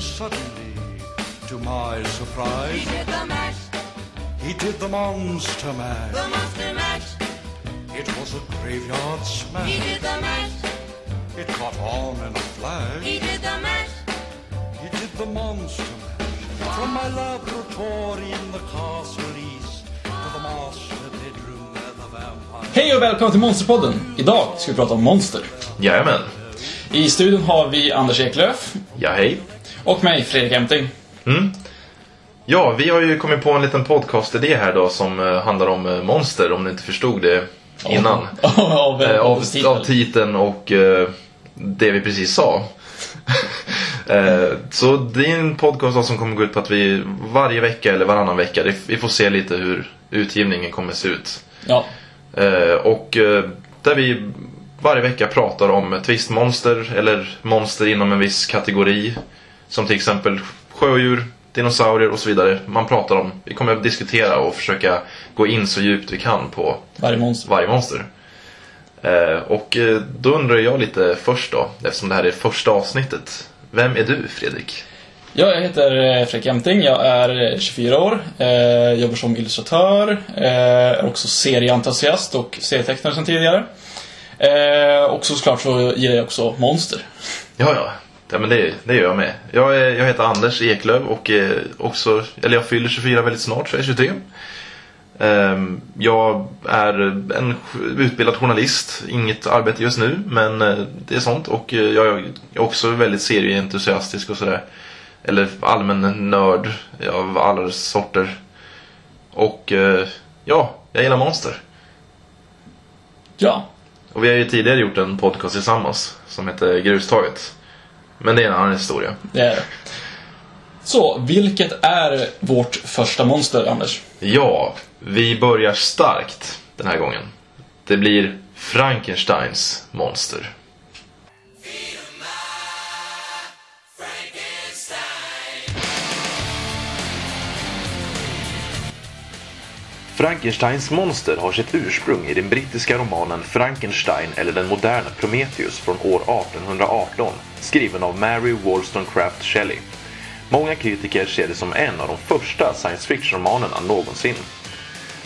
suddenly, to my surprise, He did the mash, he did the monster mash. the monster mash. It was a graveyard He smash. did the mash, It caught on in a flash. he did the mash. He did the monster mash. From my laboratory in the castle east to the master bedroom where the vampire... Hej och välkomna till Monsterpodden! Idag ska vi prata om monster. Jajamän. I studion har vi Anders Eklöf Ja, hej. Och mig, Fredrik Emting. Ja, vi har ju kommit på en liten podcast-idé här då som eh, handlar om eh, monster, om ni inte förstod det innan. av, Eh, av, av, av titeln och eh, det vi precis sa. eh, så det är en podcast som kommer gå ut på att vi varje vecka eller varannan vecka, vi får se lite hur utgivningen kommer se ut. Ja, Eh, och eh, där vi varje vecka pratar om twistmonster eller monster inom en viss kategori. Som till exempel sjödjur, dinosaurier och så vidare. Man pratar om, vi kommer att diskutera och försöka gå in så djupt vi kan på varje monster. varje monster. Eh, och eh, då undrar jag lite först då, eftersom det här är första avsnittet. Vem är du Fredrik? Ja, jag heter eh, Fredrik Emting, jag är eh, 24 år, eh, jobbar som illustratör, eh, är också serieentusiast och serietecknare sedan tidigare. Eh, och såklart så gillar jag också monster. Ja, ja. Ja men det, det gör jag med. Jag, är, jag heter Anders Eklöf och eh, också, eller jag fyller 24 väldigt snart, så jag är 23. Ehm, jag är en utbildad journalist, inget arbete just nu, men eh, det är sånt. Och eh, jag är också väldigt serieentusiastisk och sådär. Eller allmän nörd av alla sorter. Och ja, jag gillar monster. Ja, Och vi har ju tidigare gjort en podcast tillsammans som heter Grustaget. Men det är en annan historia. det är det. Så, vilket är vårt första monster, Anders? Ja, vi börjar starkt den här gången. Det blir Frankensteins monster. Frankensteins monster har sitt ursprung i den brittiska romanen Frankenstein eller den moderna Prometheus från år 1818 skriven av Mary Wollstonecraft Shelley. Många kritiker ser det som en av de första science fiction-romanerna någonsin.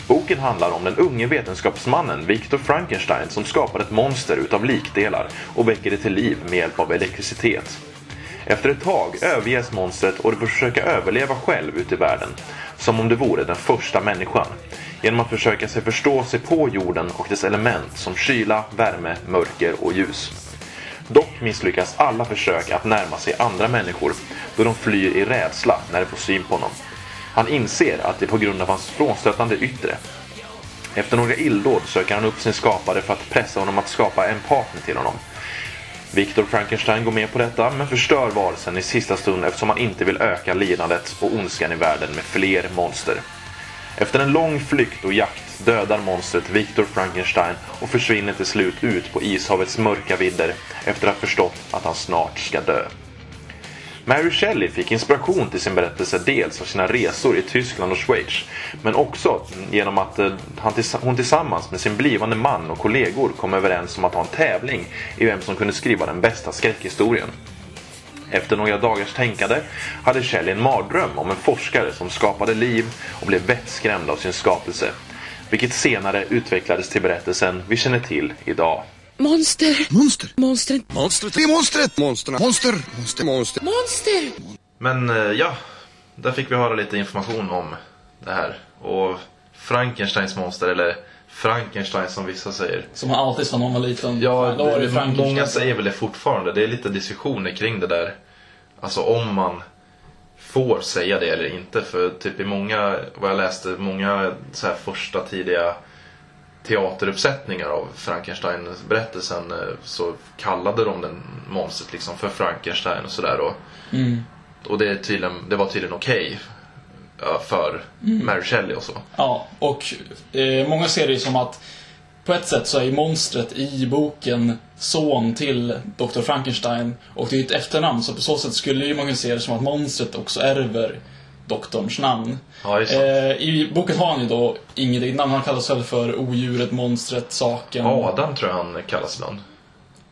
Boken handlar om den unge vetenskapsmannen Victor Frankenstein som skapar ett monster utav likdelar och väcker det till liv med hjälp av elektricitet. Efter ett tag överges monstret och det får försöka överleva själv ute i världen, som om det vore den första människan, genom att försöka sig förstå sig på jorden och dess element som kyla, värme, mörker och ljus. Dock misslyckas alla försök att närma sig andra människor då de flyr i rädsla när de får syn på honom. Han inser att det är på grund av hans frånstötande yttre. Efter några illdåd söker han upp sin skapare för att pressa honom att skapa en partner till honom. Victor Frankenstein går med på detta men förstör varelsen i sista stund eftersom han inte vill öka lidandet och ondskan i världen med fler monster. Efter en lång flykt och jakt dödar monstret Victor Frankenstein och försvinner till slut ut på ishavets mörka vidder efter att ha förstått att han snart ska dö. Mary Shelley fick inspiration till sin berättelse dels av sina resor i Tyskland och Schweiz men också genom att eh, hon tillsammans med sin blivande man och kollegor kom överens om att ha en tävling i vem som kunde skriva den bästa skräckhistorien. Efter några dagars tänkande hade Shelley en mardröm om en forskare som skapade liv och blev vettskrämd av sin skapelse. Vilket senare utvecklades till berättelsen vi känner till idag. Monster. Monster. Monstret. Monstret. Det är monstret. Monsterna. Monster. Monster. Monster. Monster. Men eh, ja, där fick vi höra lite information om det här. Och Frankensteins monster, eller Frankenstein som vissa säger. Som man alltid sa när man var liten. Ja, Då det det, många säger väl det fortfarande. Det är lite diskussioner kring det där. Alltså om man får säga det eller inte. För typ i många, vad jag läste, många så här första tidiga teateruppsättningar av Frankenstein-berättelsen eh, så kallade de den monstret liksom för Frankenstein och sådär. Och, Mm. och det, tydligen, det var tydligen okej ja, för Mm. Mary Shelley och så. Ja, och eh, många ser det som att på ett sätt så är monstret i boken son till Dr. Frankenstein och det är ett efternamn så på så sätt skulle ju man kunna se det som att monstret också ärver doktorns namn. Ja. Eh, I boken har han ju då inget eget namn. Han kallas väl för odjuret, monstret, saken. Adam tror jag han kallas ibland.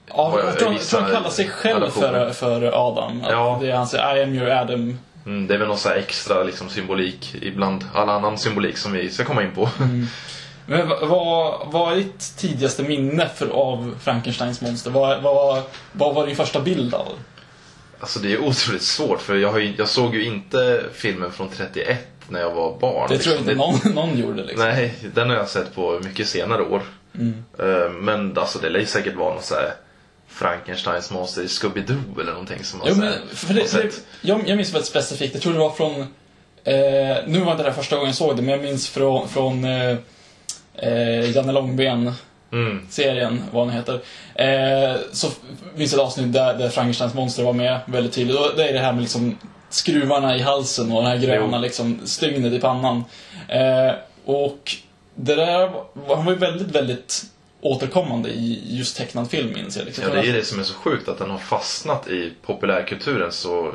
Ja, jag tror, tror han kallar sig själv för, för Adam. Ja. Det är han säger, I am your Adam. Mm, det är väl någon så extra liksom, symbolik ibland all annan symbolik som vi ska komma in på. Men vad- vad, är ditt tidigaste minne för, av Frankensteins monster? Vad, vad, vad var din första bild av? Alltså det är otroligt svårt för jag, ju, jag såg ju inte filmen från 31 när jag var barn. Det tror jag inte liksom. någon, någon gjorde liksom. Nej, den har jag sett på mycket senare år. Mm. Eh, Men alltså det lär ju säkert vara någon så här Frankensteins monster i Scooby-Doo eller någonting som man Jo, men för det, för det, jag, jag minns väldigt specifikt, jag tror det var från... Eh, nu var inte det här första gången jag såg det, men jag minns från, från eh, eh, Janne Långben Mm. serien, vad den heter. Eh, så finns ett avsnitt där, där Frankensteins monster var med väldigt tydligt. Och det är det här med liksom skruvarna i halsen och den här gröna Jo. liksom stygnet i pannan. Eh, och det där han var ju väldigt, väldigt återkommande i just tecknad film minns jag. Liksom. Ja, det är det som är så sjukt att den har fastnat i populärkulturen så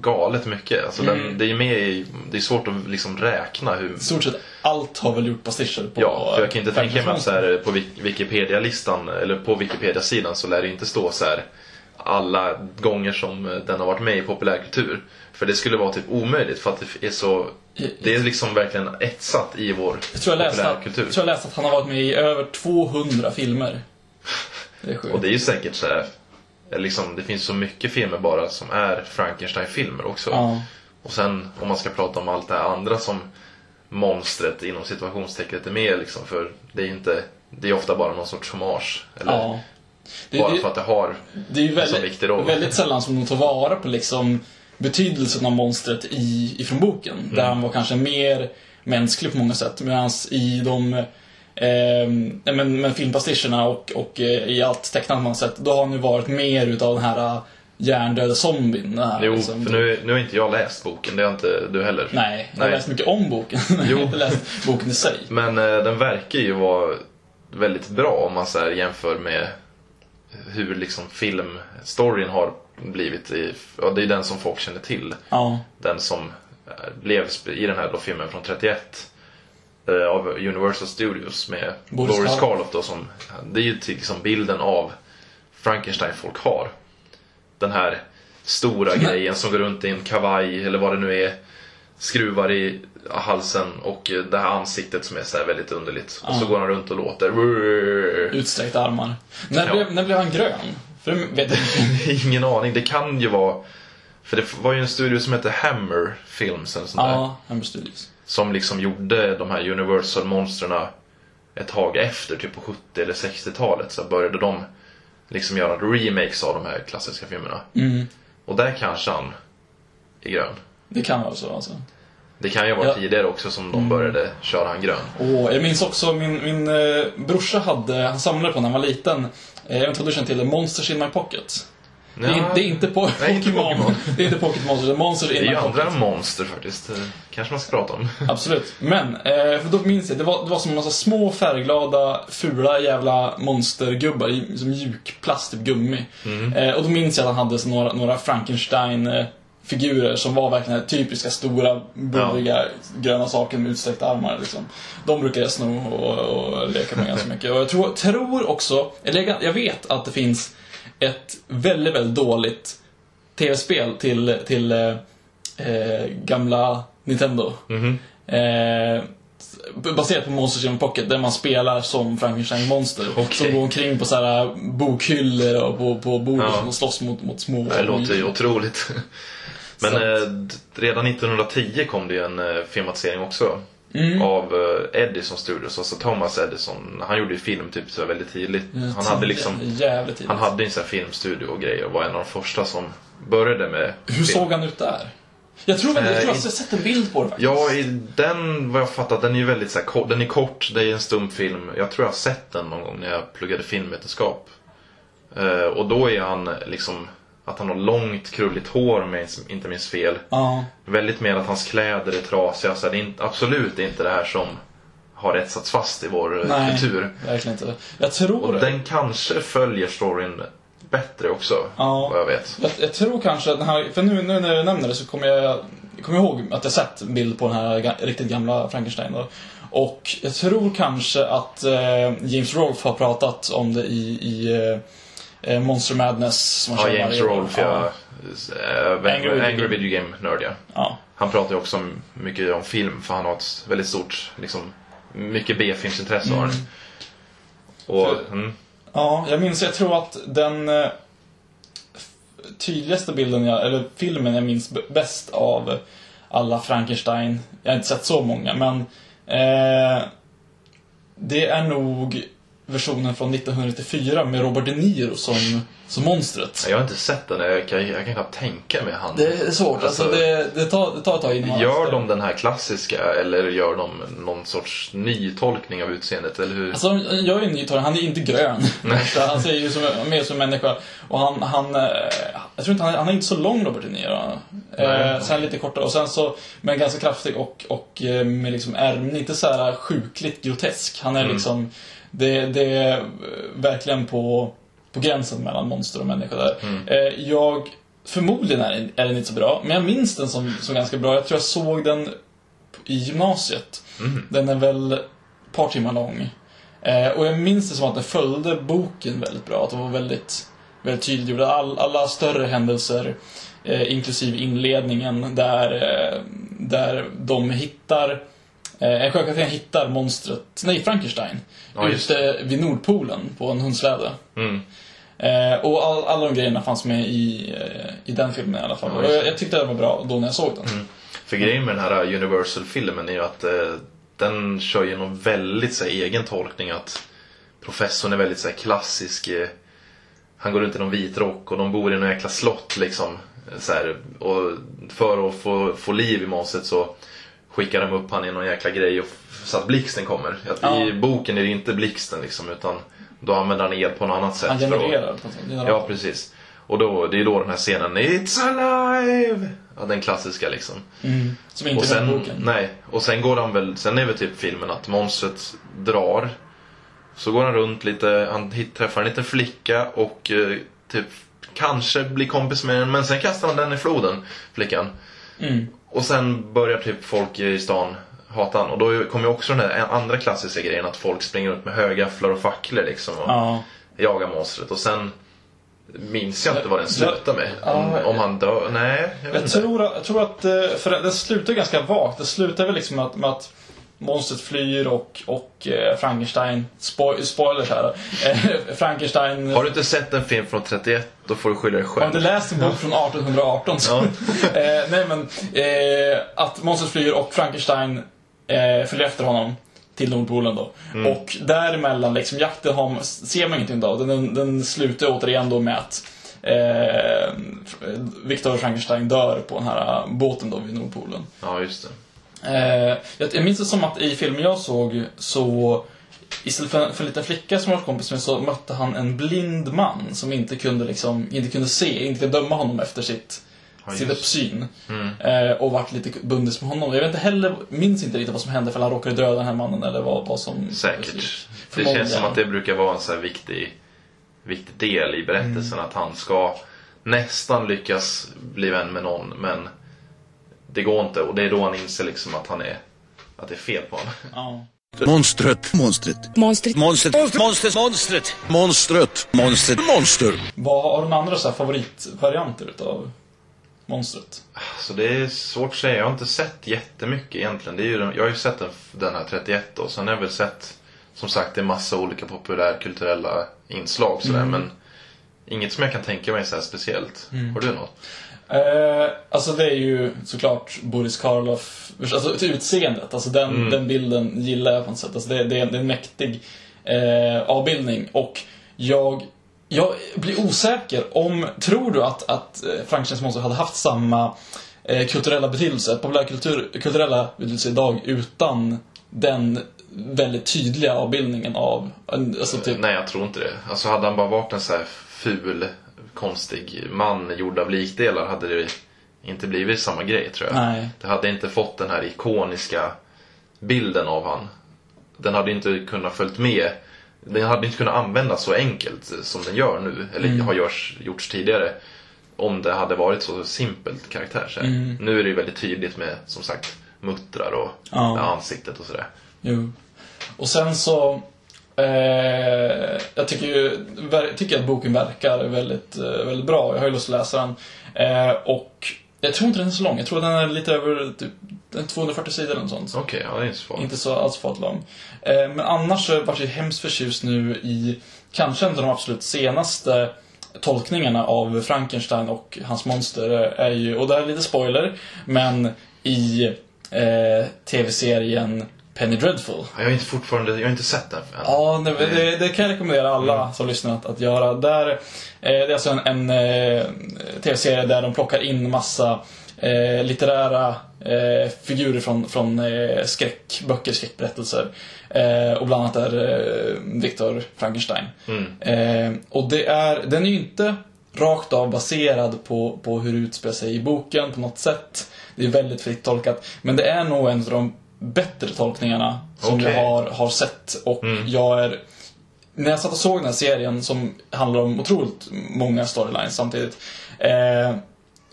galet mycket. Alltså Mm. den, det är med i, det är svårt att liksom räkna hur... I stort sett allt har väl gjort pastischer på Ja, för jag kan inte tänka mig att så här, på Wik- Wikipedia-listan, eller på Wikipedia-sidan så lär det inte stå så här alla gånger som eh, den har varit med i populärkultur. För det skulle vara typ omöjligt för att det är så... Det är liksom verkligen etsat i vår Jag tror jag, läste att, populärkultur. jag tror jag läste att han har varit med i över 200 filmer. Det är sjukt. Och det är ju säkert så här, liksom, det finns så mycket filmer bara som är Frankenstein-filmer också. Ja. Och sen om man ska prata om allt det här andra som monstret inom situationstecknet är med liksom, för det är inte, det är ofta bara någon sorts hommage. Eller ja. Det, bara det, för att det har det är ju en så väldigt, viktig roll. väldigt sällan som de tar vara på liksom betydelsen av monstret i, ifrån boken. Mm. Där han var kanske mer mänsklig på många sätt. Medan i de eh, men, men filmpastischerna och, och eh, i allt tecknat man sett, då har han ju varit mer utav den här eh, hjärndöda zombien. Här, Jo, liksom. för nu, nu har inte jag läst boken, det har inte du heller. Nej, jag har Nej. läst mycket om boken. men jag har inte läst boken i sig. Men eh, den verkar ju vara väldigt bra om man så här jämför med hur liksom filmstoryn har blivit. I, ja, det är den som folk känner till. Ja. Den som eh, blev i den här då filmen från 31 eh, av Universal Studios med Boris Boris, Karloff. Då som, det är ju liksom bilden av Frankenstein folk har. Den här stora grejen som går runt i en kavaj eller vad det nu är. Skruvar i halsen och det här ansiktet som är så väldigt underligt. Och så går han runt och låter. Utsträckta armar. När, Ja. blev, när blev han grön? För. Ingen aning, det kan ju vara för det var ju en studio som hette Hammer Films eller sånt där. Ja, Hammer Studios. Som liksom gjorde de här Universal-monstren ett tag efter, typ på 70 eller 60-talet. Så började de liksom göra remakes av de här klassiska filmerna. Mm. Och där kanske han är grön. Det kan vara så alltså. Det kan ju varit Ja. Mm. tidigare också som de började köra han grön. Och jag minns också min, min eh, brorsa hade, han samlade på när han var liten, eh, jag vet inte om du känner till det, Monsters in my pocket. Det, är, Ja, det är inte på Nej, inte Pokémon. Det är inte Pocket Monsters, det är Monsters det är in my ju pocket. andra monster faktiskt. Det kanske man ska prata om. Absolut. Men, eh, för då minns jag, det var, det var som en massa små färgglada, fula jävla monstergubbar i som mjuk plast, typ gummi. Eh, och då minns jag att han hade så några, några Frankenstein-figurer som var verkligen den här typiska stora, burriga, gröna saker med utsträckta armar. Liksom. De brukar jag sno och, och leka med ganska mycket. Och jag tror, tror också, eller jag, vet att det finns ett väldigt, väldigt dåligt tv-spel till, till eh, eh, gamla Nintendo. Eh, baserat på Monsters in Pocket, där man spelar som Frankenstein-monster. Okej. Som går omkring på så här bokhyllor och på, på bord Ja. och slåss mot, mot små... Det låter ju otroligt. Men att- eh, redan 1910 kom det ju en eh, filmatisering också. Mm. Av eh, Edison Studios, alltså Thomas Edison. Han gjorde ju film typ så väldigt tidigt. Han hade liksom Jävligt tidigt. Han hade en sån här filmstudio och grejer och var en av de första som började med Hur film. såg han ut där? Jag tror, jag, Eh, jag har sett en bild på det faktiskt. Ja, i den, vad jag fattat, den är ju väldigt så här, den är kort, det är en stumfilm. Jag tror jag har sett den någon gång när jag pluggade filmvetenskap. Eh, och då är han liksom, att han har långt krulligt hår om jag inte minns fel. Ja. Väldigt mer att hans kläder är trasiga, så det är absolut inte det här som har etsats fast i vår eh, Nej, kultur. verkligen inte. Jag tror Och det. den kanske följer storyn bättre också, Ja. vad jag vet. Jag, jag tror kanske att den här, för nu, nu när du nämner det så kommer jag jag kommer ihåg att jag sett en bild på den här riktigt gamla Frankenstein då. Och jag tror kanske att eh, James Rolfe har pratat om det i, i eh, Monster Madness som han Ja, kör James år. Rolfe, ja. Eh, Angry Angry, Video Game. Game-nörd, ja. ja. Han pratar ju också mycket om film, för han har ett väldigt stort, liksom, mycket B-filmsintresse har han. Och, För- mm, Ja, jag minns, jag tror att den eh, tydligaste bilden, jag, eller filmen jag minns bäst av alla Frankenstein, jag har inte sett så många, men eh, det är nog versionen från 1994 med Robert De Niro som, som monstret. jag har inte sett den, jag kan, jag kan knappt tänka mig han. Det är svårt, alltså, Alltså, det, det, tar, det tar ett tag innan Gör de den här klassiska eller gör de någon sorts ny tolkning av utseendet, eller hur? Alltså, jag är ju ny han är inte grön. Han ser ju som, mer som en människa. Och han, han eh, jag tror inte han, han är inte så lång Robert De Niro. Eh, Nej. sen lite kortare och sen så, men ganska kraftig och, och eh, med liksom ärmen, inte så här sjukligt grotesk. Han är Mm. liksom, det, det är eh, verkligen på, på gränsen mellan monster och människa där. Mm. Eh, jag, förmodligen är den, är den inte så bra, men jag minns den som, som ganska bra. Jag tror jag såg den i gymnasiet. Mm. Den är väl ett par timmar lång. Eh, och jag minns det som att den följde boken väldigt bra. Att det var väldigt, väldigt tydligt gjort. All, alla större händelser, eh, inklusive inledningen, där, eh, där de hittar en sjökapten hittar monstret, nej Frankenstein, Ja, ute vid Nordpolen på en hundsläde. Mm. Eh, och all, alla de grejerna fanns med i, eh, i den filmen i alla fall. Ja, jag, jag tyckte det var bra då när jag såg den. För grejen med den här Universal-filmen är ju att eh, den kör ju någon väldigt så här, egen tolkning att professorn är väldigt så här, klassisk. Eh, han går runt i någon vit rock och de bor i någon jäkla slott liksom. Eh, Så här, och för att få, få liv i monstret så skickar de upp han i någon jäkla grej och, så att blixten kommer. Att Ja. I boken är det inte blixten liksom utan då använder han el på något annat sätt. Han för att- genererar sätt. Ja, precis. Och då, det är då den här scenen It's alive! Ja, den klassiska liksom. Mm. Som inte Och sen, boken. nej, och sen går han väl, sen är väl typ filmen att monstret drar. Så går han runt lite, han träffar en liten flicka och eh, typ kanske blir kompis med den, men sen kastar han den i floden, flickan. Mm. Och sen börjar typ folk i stan hata han. Och då kommer ju också den här andra klassiska grejen att folk springer runt med högafflar och facklor liksom och Ja. jagar monstret. Och sen minns jag inte vad den slutar med. Om, Ja. om han dör? Nej, jag Jag tror, jag tror att, eh, för det slutar ganska vagt. Det slutar väl liksom med att, med att monstret flyr och, och eh, Frankenstein, spoil, spoilers här. Eh, Frankenstein Har du inte sett en film från 31, då får du skylla dig har själv. inte läst en bok från 1818. Så. eh, nej men, eh, att monstret flyr och Frankenstein eh, följer efter honom till Nordpolen då. Mm. Och däremellan, liksom jakten har, ser man ingenting av. Den, den slutar återigen då med att eh, Victor Frankenstein dör på den här båten då vid Nordpolen. Ja, just det. Eh, jag, minns det som att i filmen jag såg så Istället för, för en liten flicka som var kompis med så mötte han en blind man som inte kunde, liksom, inte kunde se, inte kunde döma honom efter sitt, Ja, sitt just. uppsyn. Mm. Eh, och vart lite bundis med honom. Jag vet inte heller, minns inte riktigt vad som hände för han råkade döda den här mannen eller vad, vad som... Säkert. Det känns som att det brukar vara en så här viktig, viktig del i berättelsen. Att han ska nästan lyckas bli vän med någon, men det går inte. Och det är då han inser liksom att han är, att det är fel på honom. Ja. Monstret. Monstret. Monstret. Monstret. Monstret. Monstret. Monstret. Monstret. Monster. Vad har några andra så här favoritvarianter utav monstret? Så det är svårt att säga. Jag har inte sett jättemycket egentligen. Det är ju, jag har ju sett den, den här 31 då. Sen har jag väl sett, som sagt, det är massa olika populärkulturella inslag sådär. Men inget som jag kan tänka mig så här speciellt. Har du något? Eh, alltså det är ju såklart Boris Karloff, alltså till utseendet, alltså den, Mm. den bilden gillar jag på något sätt. Alltså det, det, är, det är en mäktig eh, avbildning och jag, jag blir osäker om, tror du att, att eh, Frankensteins monster hade haft samma eh, kulturella betydelse, populärkultur, kulturella betydelse idag utan den väldigt tydliga avbildningen av, alltså typ, Nej, jag tror inte det. Alltså hade han bara varit en så här ful, konstig man gjord av likdelar hade det inte blivit samma grej tror jag. Nej. Det hade inte fått den här ikoniska bilden av han. Den hade inte kunnat följt med. Den hade inte kunnat användas så enkelt som den gör nu, eller har görs, gjorts tidigare. om det hade varit så simpelt karaktär. Så här. Nu är det ju väldigt tydligt med, som sagt, muttrar och Ja. ansiktet och sådär. Jo. Och sen så... Eh, jag tycker ju tycker att boken verkar väldigt, eh, väldigt bra. Jag har ju lust att läsa den. Eh, och jag tror inte den är så lång. Jag tror den är lite över typ, den är 240 sidor eller något sånt. Okej, ja det är inte så farligt. Inte så alls farligt lång. Eh, men annars så vart jag hemskt förtjust nu i kanske en av de absolut senaste tolkningarna av Frankenstein och hans monster är ju, och det här är lite spoiler, men i eh, tv-serien Penny Dreadful. Jag har inte fortfarande, jag har inte sett den. Ja, det, det, det kan jag rekommendera alla som lyssnar att, att göra. Där, eh, det är alltså en, en eh, tv-serie där de plockar in massa eh, litterära eh, figurer från, från eh, skräckböcker, skräckberättelser. Eh, och bland annat är eh, Victor Frankenstein. Eh, och det är, den är ju inte rakt av baserad på, på hur det utspelar sig i boken på något sätt. Det är väldigt fritt tolkat. Men det är nog en av de bättre tolkningarna som Okej. jag har, har sett. Och jag är... När jag satt och såg den här serien som handlar om otroligt många storylines samtidigt. Eh,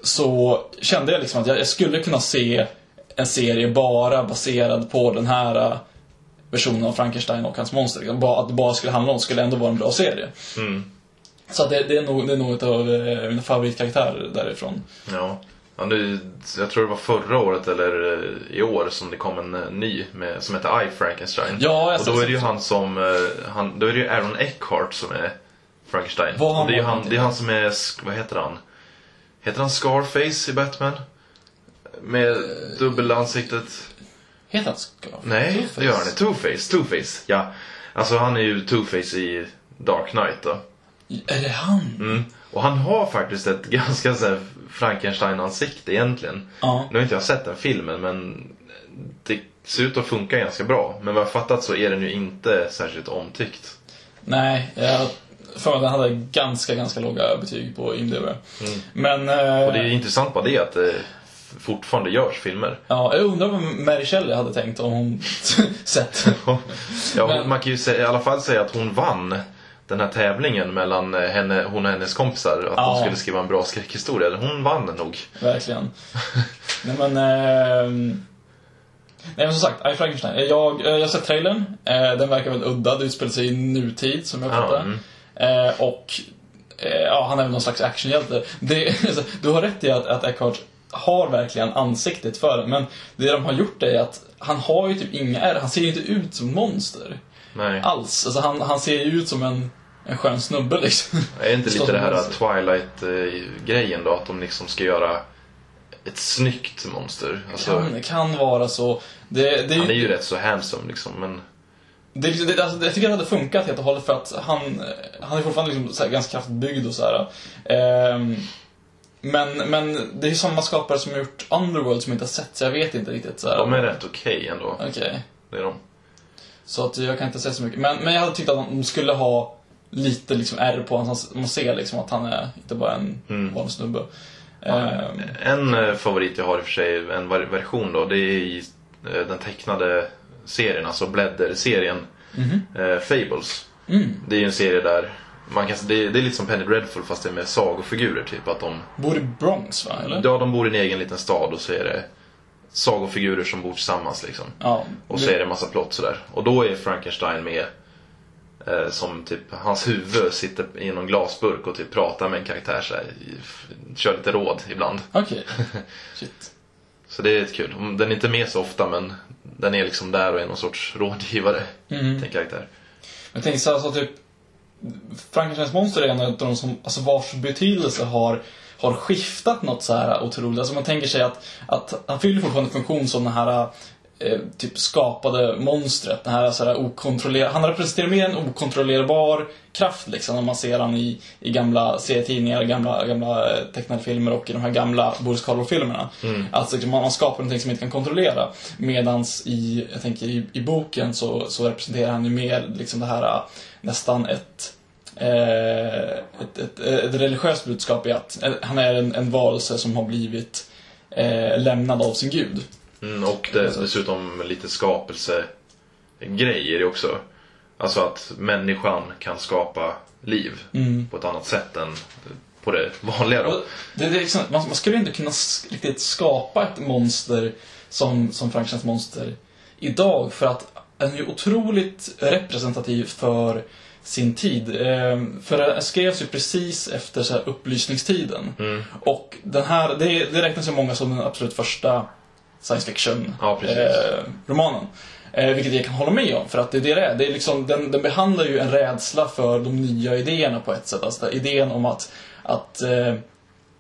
så kände jag liksom att jag, jag skulle kunna se en serie bara baserad på den här eh, versionen av Frankenstein och hans monster. Liksom. Bara, att det bara skulle handla om skulle ändå vara en bra serie. Så att det, det är nog, det är nog av eh, mina favoritkaraktärer därifrån. Ja. Ja, nu, jag tror det var förra året eller eh, i år som det kom en eh, ny med, som heter I Frankenstein. Ja, jag och då är det ju han som, eh, han, då är det ju Aaron Eckhart som är Frankenstein. Vad det är han det är han som är, vad heter han? Heter han Scarface i Batman? Med dubbelansiktet? Heter han Scarface? Nej, det gör han inte. Two-Face, Two-Face. Ja. Alltså han är ju Two-Face i Dark Knight då. Är det han? Mm. Och han har faktiskt ett ganska så här Frankenstein-ansikte egentligen. Ja. Nu har inte jag sett den filmen men det ser ut att funka ganska bra. Men vad jag fattat så är den ju inte särskilt omtyckt. Nej, jag för att den hade ganska, ganska låga betyg på IMDB. Men... Eh, Och det är intressant bara det att det fortfarande görs filmer. Ja, jag undrar vad Mary Shelley hade tänkt om hon sett. Ja, Men- Man kan ju säga, i alla fall säga att hon vann den här tävlingen mellan eh, henne, hon och hennes kompisar. Att Ja. de skulle skriva en bra skräckhistoria. Hon vann nog. Verkligen. Nej men... ehm, Nej men som sagt, I Frankenstein. Jag, eh, jag har sett trailern. Eh, Den verkar väldigt udda. Det utspelar sig i nutid som jag Ja, fattar. mm. Eh, Och... eh, Ja, han är väl någon slags actionhjälte. Det, du har rätt i att, att Eckhart har verkligen ansiktet för det. Men det de har gjort är att han har ju typ inga ärr. Han ser ju inte ut som monster. Nej. Alls. Alltså han, han ser ju ut som en, en skön snubbe liksom. Är inte lite det här. Twilight-grejen då? Att de liksom ska göra ett snyggt monster. Alltså, Kan, kan vara så. Det, det, han är ju rätt så handsome liksom. Men Det, det, alltså, jag tycker det hade funkat helt och hållet för att han, han är fortfarande liksom så här ganska kraftigt byggd och så här. Ehm, men, men det är ju samma skapare som har gjort Underworld som inte har sett, så jag vet inte riktigt. Så här. de är rätt okej ändå. Okej. Det är de. Så att jag kan inte säga så mycket. Men, men jag hade tyckt att de skulle ha lite liksom R på honom, man ser liksom att han är inte bara en Mm. vanlig snubbe. Ehm, En eh, favorit jag har i och för sig, en version då, det är i eh, den tecknade serien, alltså Blädder-serien. Eh, Fables. mm. Det är ju en serie där man kan, det, är, det är lite som Penny Dreadful fast det är med sagofigurer typ. Att de, Bor i Bronx va, eller? ja, de bor i en egen liten stad och så är det sagofigurer som bor tillsammans liksom. Ja. Och så är det en massa plott sådär. Och då är Frankenstein med eh, som typ, hans huvud sitter i någon glasburk och typ pratar med en karaktär såhär. Kör lite råd ibland. Okej. Shit. Så det är lite kul. Den är inte med så ofta men den är liksom där och är någon sorts rådgivare Mm. till en karaktär. Jag tänker så här, så typ Frankensteins monster är en av de som, alltså vars betydelse har, har skiftat något så här otroligt. Alltså man tänker sig att, att han fyller fortfarande en funktion som den här eh, typ skapade monstret. Den här, så här han representerar mer en okontrollerbar kraft liksom när man ser han i, i gamla serietidningar, gamla, gamla eh, tecknade filmer och i de här gamla Boris Karloff-filmerna. Alltså liksom, man, skapar någonting som man inte kan kontrollera. Medans i, jag tänker i, i boken så, så representerar han ju mer liksom det här eh, nästan ett ett, ett, ett religiöst budskap i att eh, han är en, en varelse som har blivit eh, lämnad av sin gud. Mm, och det, dessutom lite skapelsegrejer också. Alltså att människan kan skapa liv Mm. på ett annat sätt än på det vanliga då. Det, det är liksom, man, man skulle inte kunna riktigt skapa ett monster som, som Frankensteins monster idag för att den är ju otroligt representativ för sin tid. Eh, för den skrevs ju precis efter så upplysningstiden. Mm. Och den här, det, det räknas ju många som den absolut första science fiction Ja, eh. Eh, vilket jag kan hålla med om, för att det är det det är. Det är liksom, den, den behandlar ju en rädsla för de nya idéerna på ett sätt. Alltså idén om att, att eh,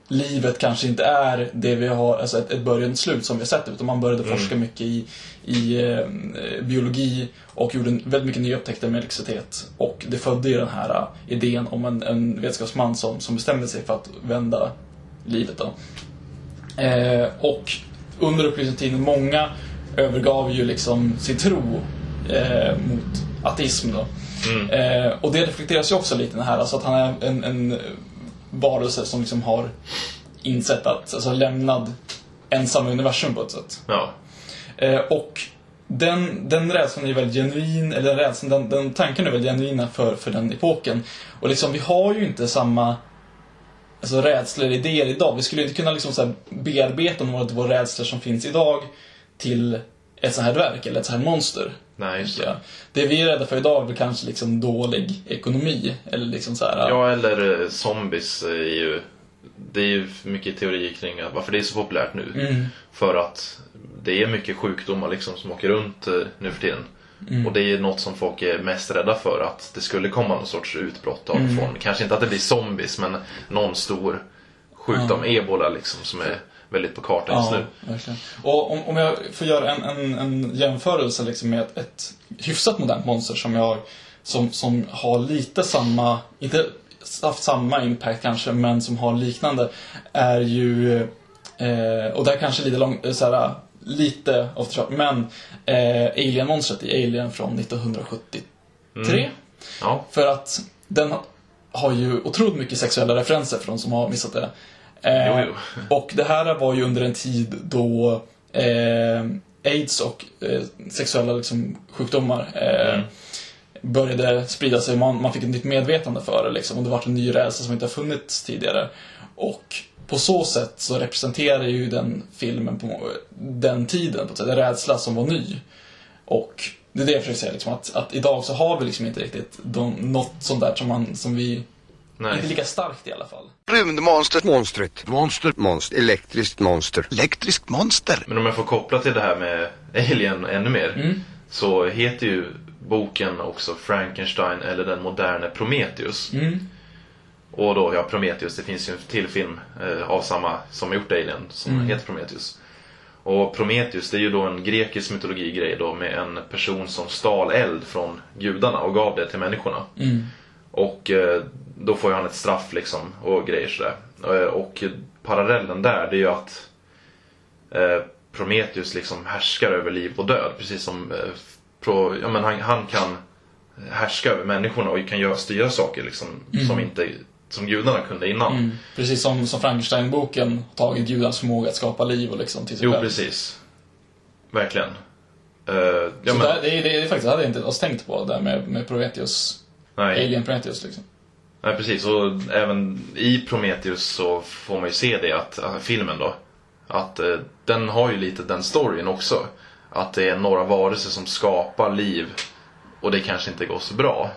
livet kanske inte är det vi har, alltså ett, ett början och slut som vi har sett utan man började forska mycket i, i eh, biologi och gjorde väldigt mycket nya upptäckter med elektricitet. Och det födde ju den här eh, idén om en, en vetenskapsman som, som bestämde sig för att vända livet. Då. Eh, och under upplysningstiden, många övergav ju liksom sin tro eh, mot ateism. Då. Eh, och det reflekteras ju också lite i det här, alltså att han är en, en varelse som liksom har insett att, alltså lämnad ensam i universum på ett sätt. Ja. Eh, och den, den rädslan är väldigt genuin, eller rädslan, den, den tanken är väldigt genuina för, för den epoken. Och liksom, vi har ju inte samma alltså, rädslor, idéer idag. Vi skulle inte kunna liksom, så här, bearbeta några av våra rädslor som finns idag till ett sånt här verk, eller ett sånt här monster. Nej, Ja. det. Vi är rädda för idag är väl kanske liksom dålig ekonomi. Eller liksom så här, Ja, eller eh, zombies är ju... Det är ju mycket teori kring varför det är så populärt nu. Mm. För att det är mycket sjukdomar liksom som åker runt eh, nu för tiden. Mm. Och det är något som folk är mest rädda för, att det skulle komma någon sorts utbrott av Mm. från, kanske inte att det blir zombies, men någon stor sjukdom, ebola liksom, som är väldigt på kartan just Ja, nu. verkligen. Och om, om jag får göra en, en, en jämförelse liksom med ett, ett hyfsat modernt monster som jag som, som har lite samma, inte haft samma impact kanske, men som har liknande, är ju, eh, och där kanske lite lång, så här, lite off the men eh, Alien-monstret i Alien från 1973. Mm. Ja, För att den har ju otroligt mycket sexuella referenser för de som har missat det. Eh, Jo, jo. Och det här var ju under en tid då eh, aids och eh, sexuella liksom, sjukdomar eh, Mm. började sprida sig. Man, man fick ett nytt medvetande för det liksom, och det var en ny rädsla som inte har funnits tidigare. Och på så sätt så representerar ju den filmen på den tiden, på ett sätt, en rädsla som var ny. Och det är det jag försöker säga, liksom, att, att idag så har vi liksom inte riktigt de, något sånt där som, man, som vi, inte nej. lika starkt i alla fall. Rymdmonstret. Monstret. Monster. Monster. Elektriskt monster. Elektriskt monster. Men om jag får koppla till det här med Alien ännu mer. Mm. Så heter ju boken också Frankenstein eller den moderne Prometheus. Mm. Och då, ja Prometheus, det finns ju en till film eh, av samma som har gjort Alien som Mm. heter Prometheus. Och Prometheus det är ju då en grekisk mytologigrej då med en person som stal eld från gudarna och gav det till människorna. Mm. Och eh, då får ju han ett straff liksom och grejer sådär. Eh, och parallellen där det är ju att eh, Prometheus liksom härskar över liv och död. Precis som eh, pro, ja, men han, han kan härska över människorna och kan göra, styra saker liksom, som, inte, som gudarna kunde innan. Mm. Precis som, som Frankenstein-boken tagit gudars förmåga att skapa liv och liksom till sig Jo, själv. precis. Verkligen. Eh, ja, Så men, det, är, det är faktiskt, det hade jag inte alls tänkt på, där med, med Prometheus, nej. Alien Prometheus liksom. Nej, precis. Och även i Prometheus så får man ju se det att, äh, filmen då, att eh, den har ju lite den storyn också. Att det är några varelser som skapar liv och det kanske inte går så bra.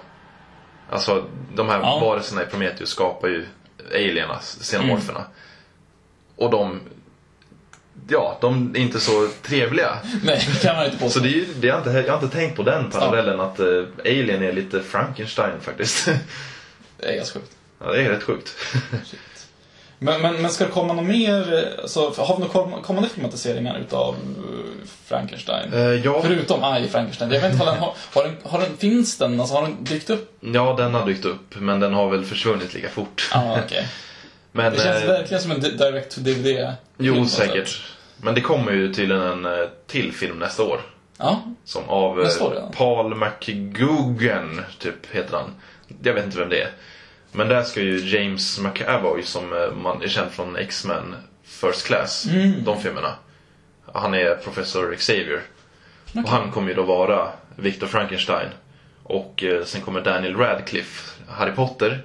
Alltså, de här Ja. varelserna i Prometheus skapar ju alierna, xenomorferna. Och de, ja, de är inte så trevliga. Nej, det kan man inte Så påstå. det är, det har jag, inte, jag har inte tänkt på den parallellen att eh, Alien är lite Frankenstein faktiskt. Det är ganska sjukt. ja, det är rätt sjukt. Men, men, men ska det komma något mer, alltså, har vi några kom- kommande filmatiseringar utav eh, Frankenstein? Eh, ja. Förutom I, Frankenstein. Jag vet inte, har den, har, har den, har den, finns den? Alltså har den dykt upp? Ja, den har dykt upp, men den har väl försvunnit lika fort. Ah, okej. Men, Det känns eh, verkligen som en di- direct to DVD. jo, säkert. Men det kommer ju tydligen en eh, till film nästa år. Ja, Som av eh. Paul McGugan, typ, heter han. Jag vet inte vem det är. Men där ska ju James McAvoy, som eh, man är känd från X-Men First Class, Mm. de filmerna. Han är professor Xavier. Och han kommer ju då vara Victor Frankenstein. Och eh, sen kommer Daniel Radcliffe, Harry Potter.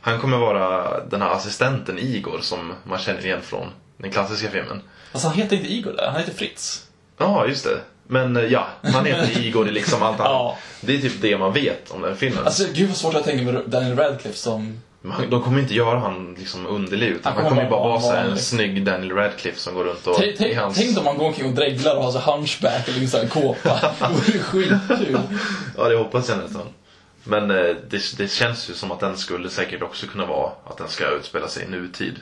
Han kommer vara den här assistenten Igor som man känner igen från den klassiska filmen. Alltså han heter inte Igor där, han heter Fritz. Ja, just det. Men eh, ja, han heter Igor i liksom allt annat. Ja. Det är typ det man vet om den filmen. Alltså gud vad svårt jag tänker med Daniel Radcliffe som... Man- De kommer inte göra han liksom underlig utan Han han kommer ju bara vara en snygg Daniel Radcliffe som går runt och Tänk, hans... tänk om man går omkring och dreglar och har så hunchback eller en sån här kåpa. Det vore skitkul. Ja, det hoppas jag nästan. Men eh, det, det känns ju som att den skulle säkert också kunna vara att den ska utspela sig i nutid.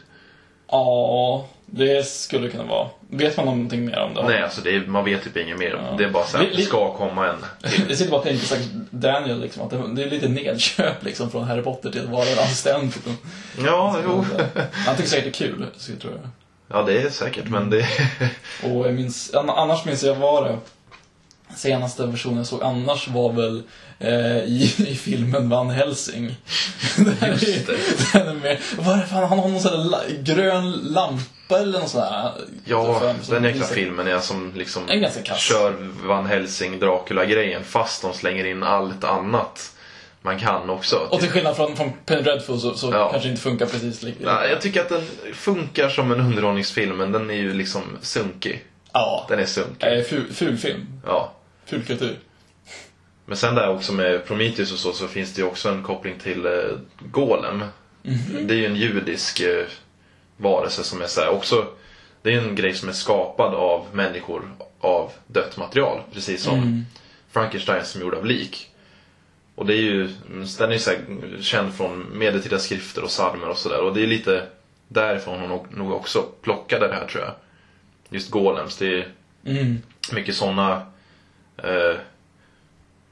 Ja, det skulle kunna vara. Vet man någonting mer om det? Nej, alltså det är, man vet typ inget mer. Ja. Det är bara så att det ska komma en. Jag sitter bara och tänker säkert Daniel liksom, att det, det är lite nedköp liksom från Harry Potter till att vara en assistent. Liksom. Ja, jo. Han tycker säkert det är kul, så tror jag. Ja, det är säkert, men det... Och jag minns, an- annars minns jag var det senaste versionen jag såg annars var väl eh, i, i filmen Van Helsing. Just det. Den är med, vad är det fan, han har någon sån la, grön lampa eller något sånt där. Ja, som den jäkla filmen är som liksom kör Van Helsing Dracula-grejen fast de slänger in allt annat man kan också. Och till skillnad från, från Penny Dreadful så, så Ja. kanske det inte funkar precis lika Nej, jag tycker att den funkar som en underhållningsfilm, men den är ju liksom sunkig. Ja. Den är sunkig. Eh, ful, ful film. Ja. Ful kultur. Men sen där också med Prometheus och så, så finns det ju också en koppling till eh, Golem. Det är ju en judisk eh, varelse som är så här, också Det är en grej som är skapad av människor av dött material. Precis som Frankenstein som är gjord av lik. Och det är ju, den är ju så här, känd från medeltida skrifter och psalmer och sådär. Och det är lite därifrån hon nog också plockade det här tror jag. Just Golems, det är Mm. mycket sådana eh,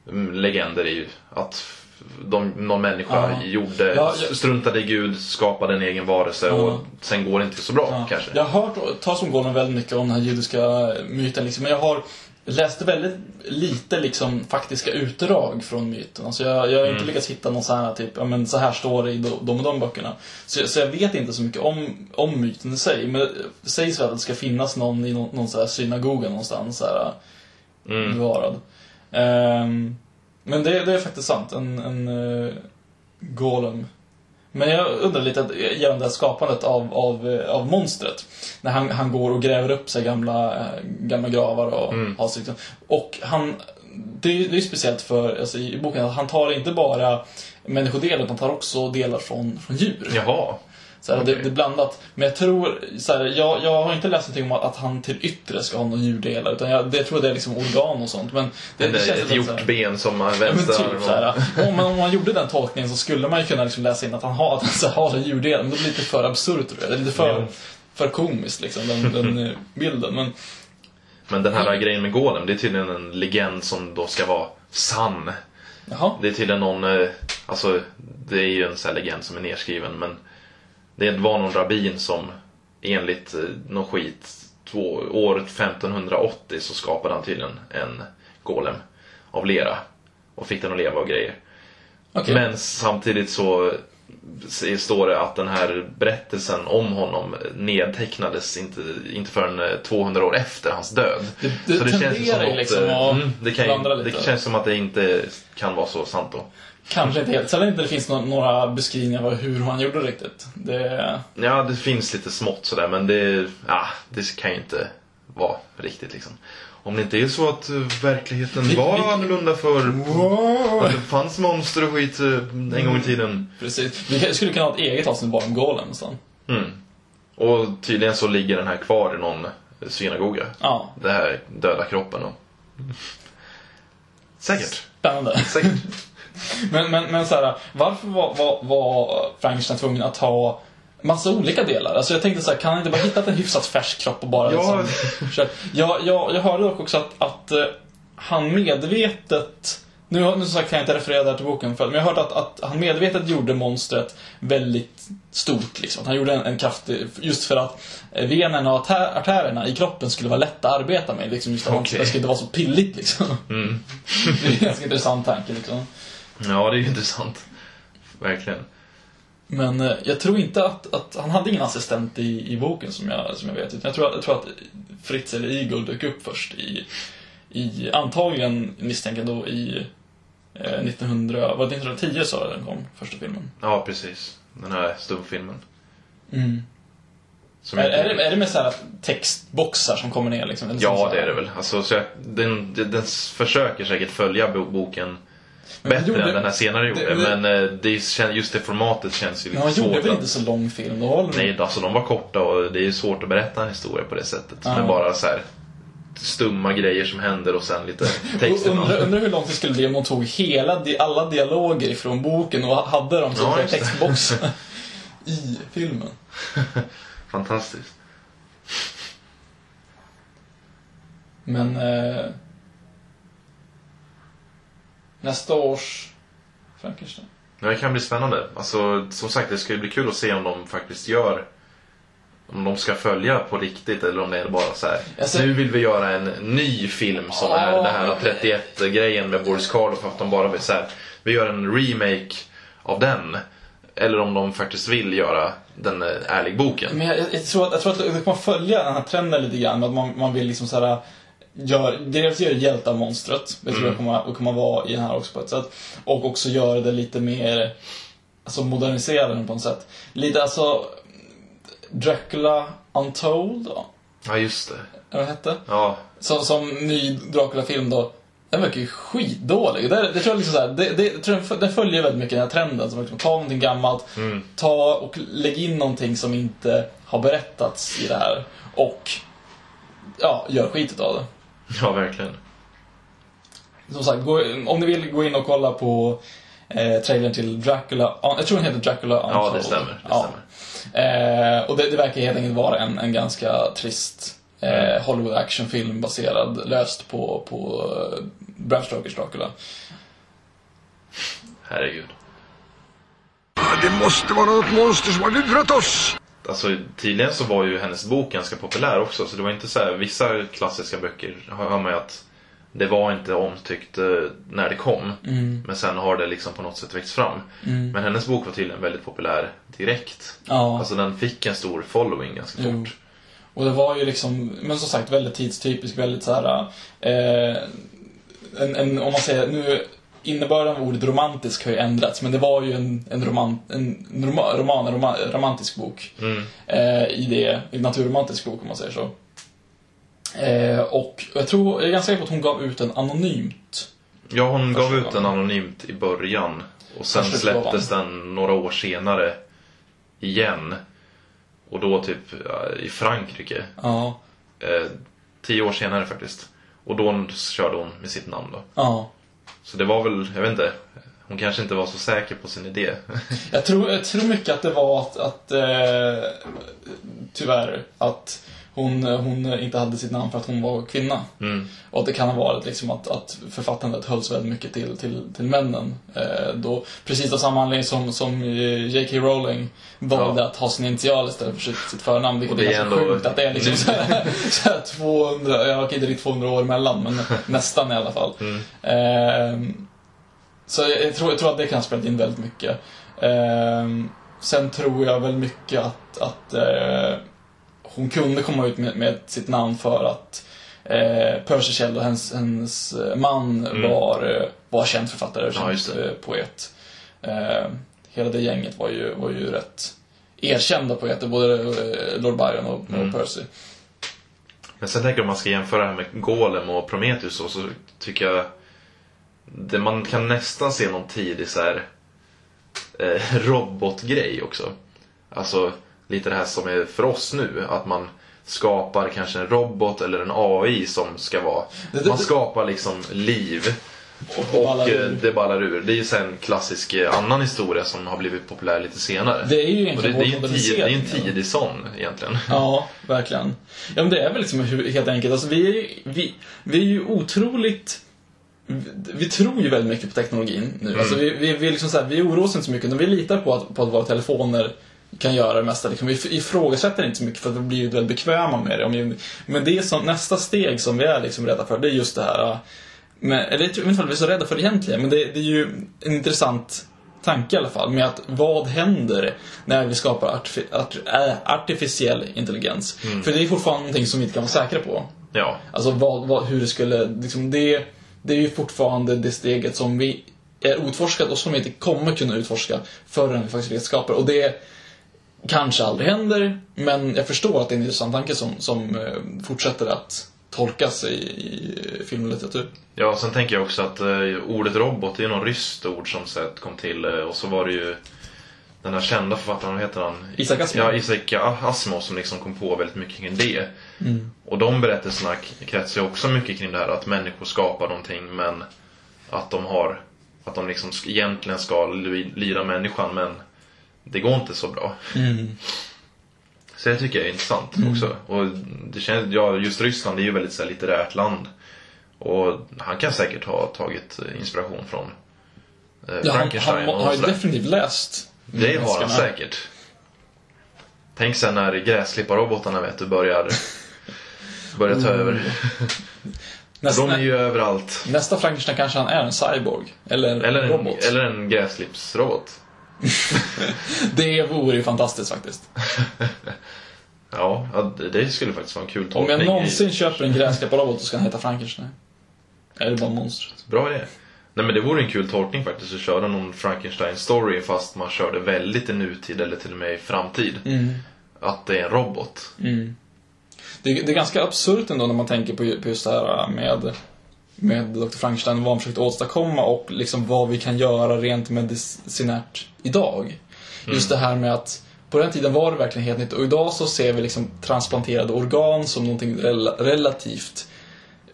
mm, legender i. Att de, någon människa Ja. gjorde, Ja, jag- struntade i Gud, skapade en egen varelse Ja. och sen går det inte så bra kanske. Jag har hört talas om Golem väldigt mycket om den här judiska myten liksom, men jag har läst väldigt lite liksom faktiska utdrag från myten. Alltså jag, jag har inte lyckats hitta någon sån här typ, ja men så här står det i de, och de böckerna. Så, jag- så jag vet inte så mycket om, om myten i sig. Men det sägs väl att det ska finnas någon i någon, någon så här synagoga någonstans så här, Mm. bevarad. Ehm, men det, det är faktiskt sant, en, en uh, Golem. Men jag undrar lite gällande det här skapandet av, av, eh, av monstret. När han, han går och gräver upp sig gamla, eh, gamla gravar och Mm. liksom. Och han, det, är- ju speciellt för, alltså, i boken, att han tar inte bara människodelar, utan han tar också delar från, från djur. Jaha. Så här, det, Okej. det är blandat. Men jag tror, så här, jag, jag har inte läst någonting om att, han till yttre ska ha någon djurdelar. Utan jag det tror jag det är liksom organ och sånt. Men det, Det, det känns ett hjortben som Ja, men vänster typ så här, om, man, om man gjorde den tolkningen så skulle man ju kunna liksom läsa in att han har, att han så har en djurdel. Men det blir lite för absurt tror jag. Det är lite för, Jo. för komiskt liksom, den, den bilden. Men Men den här grejen med Golem, det är tydligen en legend som då ska vara sann. jaha. Det är tydligen någon, eh, alltså det är ju en sån här legend som är nedskriven men det var någon rabbin som enligt eh, någon skit, två, år 1580 så skapade han tydligen en golem av lera och fick den att leva och grejer. Okej. Men samtidigt så står det att den här berättelsen om honom nedtecknades inte, inte förrän eh, 200 år efter hans död. Det- det tenderar ju att, liksom eh, att mm, det, kan det känns som att det inte kan vara så sant då. Kanske inte helt. Sällan inte det finns nå- några beskrivningar av hur han gjorde det riktigt. Det, Ja, det finns lite smått sådär men det, ja, det kan ju inte vara riktigt liksom. Om det inte är så att eh, verkligheten var annorlunda förr. Att det fanns monster och skit eh, en gång i tiden. precis. Vi skulle kunna ha ett eget avsnitt bara om Golem nästan. Mm. Och tydligen så ligger den här kvar i någon synagoga. Ja, Den här döda kroppen. Och... Säkert. spännande. Säkert. Men, men, men så här, varför var, var, var Frankenstein tvungen att ha massa olika delar? Alltså jag tänkte så här, kan han inte bara hittat en hyfsat färsk kropp och bara Ja. liksom, kört? Jag, jag, jag hörde dock också att, att eh, han medvetet nu, nu som sagt kan jag inte referera det här till boken, men jag hörde att, att han medvetet gjorde monstret väldigt stort. Liksom. Han gjorde en, en kraftig, just för att eh, venerna och artä- artärerna i kroppen skulle vara lätta att arbeta med. Liksom, just att. Mm. det skulle inte vara så pilligt. Liksom. det är en ganska intressant tanke. Liksom. Ja, det är ju intressant. Verkligen. Men eh, jag tror inte att, att han hade ingen assistent i, i boken som jag, som jag vet. Utan jag tror, att- jag tror att Fritz eller Igor dök upp först i, i antagligen misstänker jag då i eh, 1900, var det 1910 sa den kom, första filmen? Ja, precis. Den här stumfilmen. Som Är, inte- är, det, är det med så textboxar som kommer ner liksom? Ja, det är det väl. Alltså, så jag, den, den, försöker säkert följa bo- boken bättre gjorde- än den här senare gjorde. det- det- Men eh, det, just det formatet känns ju lite han svårt. gjorde väl inte så lång film? Då Nej, alltså de var korta och det är svårt att berätta en historia på det sättet. Ja. Men bara så här stumma grejer som händer och sen lite text Undrar, undrar hur långt det skulle bli om de tog hela, alla dialoger ifrån boken och hade dem som Ja, textboxar i filmen. Fantastiskt. Men... Eh, nästa års Frankenstein. Men det kan bli spännande. Alltså, som sagt, det ska ju bli kul att se om de faktiskt gör om de ska följa på riktigt eller om det är bara så här. Alltså- nu vill vi göra en ny film som Ja. är det här 31-grejen med Boris Karloff. Att de bara vill så här, vi gör en remake av den. Eller om de faktiskt vill göra den eh, ärlig boken. Men jag, jag, tror att, jag tror att det kommer följa den här trenden lite grann. Att man, man vill liksom såhär... Gör, dels göra hjälte av monstret. Det tror jag kommer, kommer vara i den här också på ett sätt. Och också göra det lite mer... Alltså modernisera den på något sätt. Lite alltså... Dracula Untold, ja. Ja, just det. Eller vad hette? Ja, Som, som ny Dracula-film då. Den verkar ju skitdålig. Det, det tror jag liksom så här, det, det, jag tror den, den följer väldigt mycket den här trenden. Som liksom, ta någonting gammalt, ta och lägg in någonting som inte har berättats i det här. Och ja, gör skit av det. ja verkligen. Som sagt, gå, om ni vill gå in och kolla på eh, trailern till Dracula, jag tror den heter Dracula Untold. Ja, det stämmer. Det Ja. stämmer. Eh, och det, det verkar helt enkelt vara en, en ganska trist eh, Hollywood actionfilm baserad löst på, på eh, Bram Stokers Dracula. Herregud. Det måste vara något monster som har lurat oss! Alltså tydligen så var ju hennes bok ganska populär också. Så det var inte så här, vissa klassiska böcker hör man ju att det var inte omtyckt eh, när det kom. Men sen har det liksom på något sätt växt fram. Men hennes bok var tydligen väldigt populär direkt. Ja. Alltså den fick en stor following ganska fort. Och det var ju liksom, men som sagt väldigt tidstypisk, väldigt så här. Eh, en, en, om man säger, nu innebörden av ordet romantisk har ju ändrats, men det var ju en, en, roman, en roma, roman, en roma, romantisk bok. Eh, I det, en naturromantisk bok om man säger så. Eh, och jag tror, jag är ganska säker på att hon gav ut den anonymt. Ja, hon gav ut den anonymt i början. Och sen släpptes den några år senare igen. Och då typ i Frankrike. Ja. Eh, tio år senare faktiskt. Och då körde hon med sitt namn då. Ja. Så det var väl, jag vet inte. Hon kanske inte var så säker på sin idé. Jag tror, jag tror mycket att det var att, att eh, tyvärr, att hon, hon inte hade sitt namn för att hon var kvinna. Mm. Och att det kan ha varit liksom att, att författandet hölls väldigt mycket till, till, till männen. Eh, då, precis av samma anledning som, som eh, J.K. Rowling valde Ja. att ha sin initial istället för sitt, sitt förnamn. Vilket det är är ganska ändå- sjukt att det är liksom så här, så här 200, jag kan inte riktigt 200 år emellan, men nästan i alla fall. Mm. Ehm, så jag, jag, tror, jag tror att det kan ha spelat in väldigt mycket. Ehm, sen tror jag väl mycket att, att eh, hon kunde komma ut med, med sitt namn för att eh, Percy Shelley, hennes, hennes eh, man, var, eh, var känd författare och Mm. Ja, känd eh, poet. Eh, hela det gänget var ju, var ju rätt erkända poeter, både Lord Byron och, Mm. och Percy. Men sen tänker jag om man ska jämföra det här med Golem och Prometheus så, så tycker jag det, man kan nästan se någon tidig så här eh, robotgrej också. Alltså lite det här som är för oss nu, att man skapar kanske en robot eller en AI som ska vara... Det- det- Man skapar liksom liv Och det och eh, det ballar ur. Det är ju sen en klassisk eh, annan historia som har blivit populär lite senare. Det är ju och det, egentligen det, är vår en tid, det är en tidig sån egentligen. Ja, verkligen. Ja, men det är väl liksom helt enkelt. Alltså, vi, är, ju- vi, vi är ju otroligt... Vi, tror ju väldigt mycket på teknologin nu. Alltså, vi, vi, vi, liksom så här, vi oroar oss inte så mycket, utan vi litar på att, på att våra telefoner kan göra det mesta. Liksom, vi ifrågasätter inte så mycket för att vi blir väldigt bekväma med det. Men det som, nästa steg som vi är liksom rädda för, det är just det här... Men, eller jag vet inte om vi är så rädda för det egentligen, men det, det är ju en intressant tanke i alla fall. Med att vad händer när vi skapar artifi- art, äh, artificiell intelligens? För det är fortfarande någonting som vi inte kan vara säkra på. Ja. Alltså vad, vad, hur det skulle, liksom det, det är ju fortfarande det steget som vi är outforskad och som vi inte kommer kunna utforska förrän vi faktiskt skapar. Och det kanske aldrig händer, men jag förstår att det är en intressant tanke som, som eh, fortsätter att tolkas i, i film och litteratur. Ja, sen tänker jag också att eh, ordet robot är något ryskt ord som så att kom till eh, och så var det ju den här kända författaren, vad heter han? Isaac Asimov. Ja, Isaac Asimov som liksom kom på väldigt mycket kring det. Och de berättelserna kretsar ju också mycket kring det här att människor skapar någonting men att de har att de liksom egentligen ska ly- lyda människan men det går inte så bra. Så det tycker jag är intressant också. Och det känns, ja, just Ryssland är ju väldigt så här, litterärt land. Och han kan säkert ha tagit inspiration från eh, Ja, han, Frankenstein han och har ju definitivt läst Det har han säkert. Tänk sen när gräsklipparrobotarna vet du börjar, börjar ta över. Nästa, De är ju överallt. nästa Frankenstein kanske han är en cyborg. Eller, Eller en, robot. eller en gräsklippsrobot. Det vore ju fantastiskt faktiskt. Ja, det- det skulle faktiskt vara en kul Om tolkning. jag någonsin i- köper en gräsklipparrobot så ska han heta Frankenstein. Eller bara monstret. Bra idé. Nej men det vore en kul tolkning faktiskt att köra någon Frankenstein-story fast man körde väldigt i nutid eller till och med i framtid. Att det är en robot. Det, är- det är ganska absurt ändå när man tänker på just det här med, med Dr. Frankenstein, vad han försökte åstadkomma och liksom vad vi kan göra rent medicinärt idag. Just det här med att på den tiden var det verkligen helt nytt och idag så ser vi liksom transplanterade organ som någonting rel relativt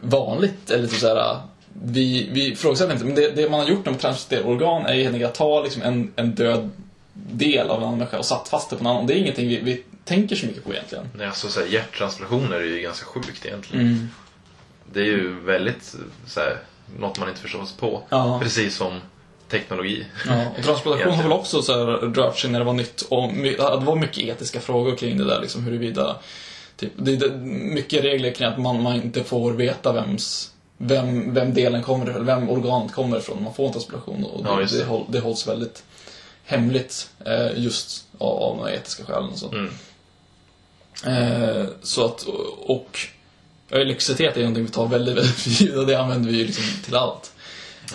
vanligt. Eller typ såhär, vi, vi ifrågasätter inte, men det, det man har gjort när man transplanterar organ är ju helt enkelt att ta liksom en, en död del av en annan människa och satt fast det på en annan. Och det är ingenting vi, vi tänker så mycket på egentligen. Nej, alltså så här, hjärttransplantationer är ju ganska sjukt egentligen. Det är ju väldigt så här, något man inte förstår sig på. Ja. Precis som teknologi. Ja, och transplantation har väl också så rört sig när det var nytt och det var mycket etiska frågor kring det där liksom huruvida typ, det är mycket regler kring att man, man inte får veta vems vem, vem delen kommer vem organet kommer ifrån man får en transplantation och Ja, det, det. håll, det hålls väldigt hemligt eh, just av, av några etiska skäl och så. Mm. Eh, så att, och elektricitet är någonting vi tar väldigt, väldigt för givet och det använder vi ju liksom till allt.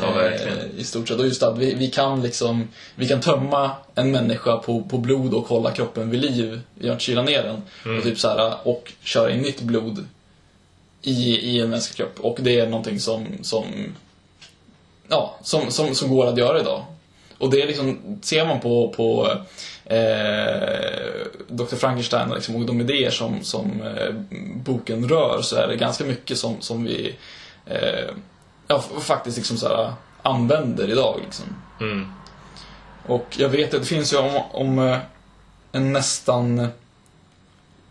Ja, verkligen. Eh, I stort sett. Och just att vi, vi kan liksom, vi kan tömma en människa på, på blod och hålla kroppen vid liv genom att kyla ner den. Mm. Och, typ så här, och köra in nytt blod i, i en mänsklig kropp. Och det är någonting som, som, ja, som, som, som går att göra idag. Och det är liksom, ser man på, på eh, Dr. Frankenstein och, liksom, och de idéer som, som eh, boken rör så är det ganska mycket som, som vi eh, ja, faktiskt liksom så här, använder idag. Liksom. Mm. Och jag vet att det finns ju om, om eh, en nästan,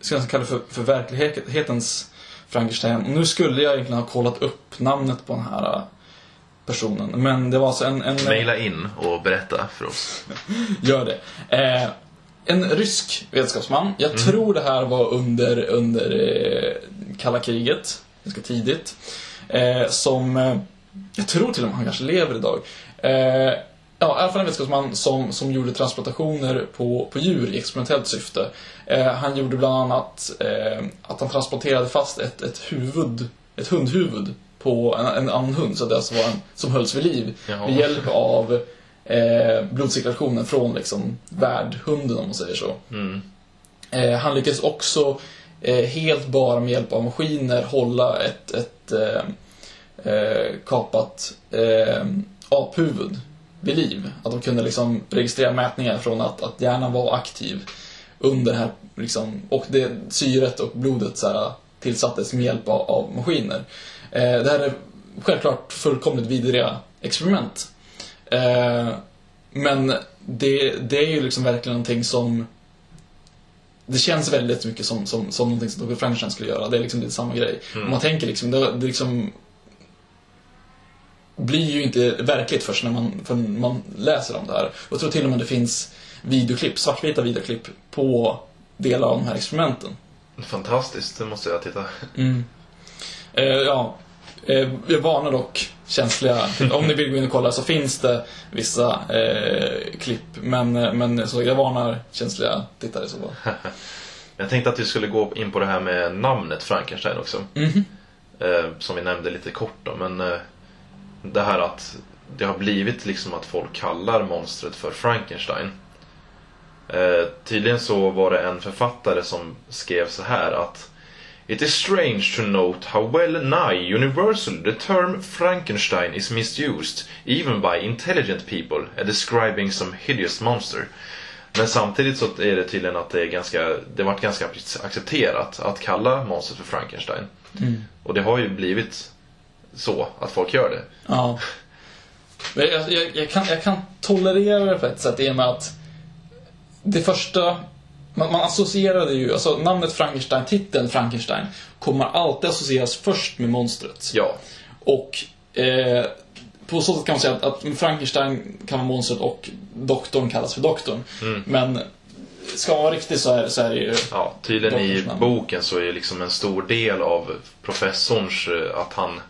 ska jag kalla det för, för verklighetens Frankenstein. Och nu skulle jag egentligen ha kollat upp namnet på den här eh, personen. Men det var alltså en... en Maila in och berätta för oss. Gör det. Eh, en rysk vetenskapsman. Jag tror det här var under, under eh, kalla kriget. Ganska tidigt. Eh, som, eh, jag tror till och med han kanske lever idag. Eh, ja, i alla fall en vetenskapsman som, som gjorde transplantationer på, på djur i experimentellt syfte. Eh, han gjorde bland annat eh, att han transplanterade fast ett, ett huvud, ett hundhuvud på en, en annan hund, så det alltså var en som hölls vid liv. Jaha. Med hjälp av eh, blodcirkulationen från liksom värdhunden om man säger så. Mm. Eh, han lyckades också eh, helt bara med hjälp av maskiner hålla ett, ett eh, eh, kapat eh, aphuvud vid liv. Att de kunde liksom registrera mätningar från att, att hjärnan var aktiv under det här liksom, och det syret och blodet så här, tillsattes med hjälp av, av maskiner. Eh, det här är självklart fullkomligt vidriga experiment. Eh, men det, det är ju liksom verkligen någonting som det känns väldigt mycket som, som, som någonting som Dr. Frankenstein skulle göra. Det är liksom lite samma grej. Om man tänker liksom, det, det liksom blir ju inte verkligt först när man, för man läser om det här. Och jag tror till och med det finns videoklipp, svartvita videoklipp på delar av de här experimenten. Fantastiskt, det måste jag titta. Eh, ja, eh, jag varnar dock känsliga. Om ni vill gå in och kolla så finns det vissa eh, klipp. Men, eh, men så jag varnar känsliga tittare så. Jag tänkte att vi skulle gå in på det här med namnet Frankenstein också. Mhm. Eh, som vi nämnde lite kort då, men eh, det här att det har blivit liksom att folk kallar monstret för Frankenstein. Eh, tydligen så var det en författare som skrev så här att It is strange to note how well nigh universally the term Frankenstein is misused, even by intelligent people, at describing some hideous monster. Men samtidigt så är det tydligen att det är ganska, det varit ganska accepterat att kalla monstret för Frankenstein. Och det har ju blivit så att folk gör det. Ja. Jag, jag, jag, kan, jag kan tolerera det på ett sätt i och med att det första man, man associerade ju, alltså namnet Frankenstein, titeln Frankenstein, kommer alltid associeras först med monstret. Ja, Och eh, på så sätt kan man säga att, att Frankenstein kan vara monstret och doktorn kallas för doktorn. Men ska man vara riktig så är, så är det ju... ja tydligen i boken så är liksom en stor del av professorns eh, att han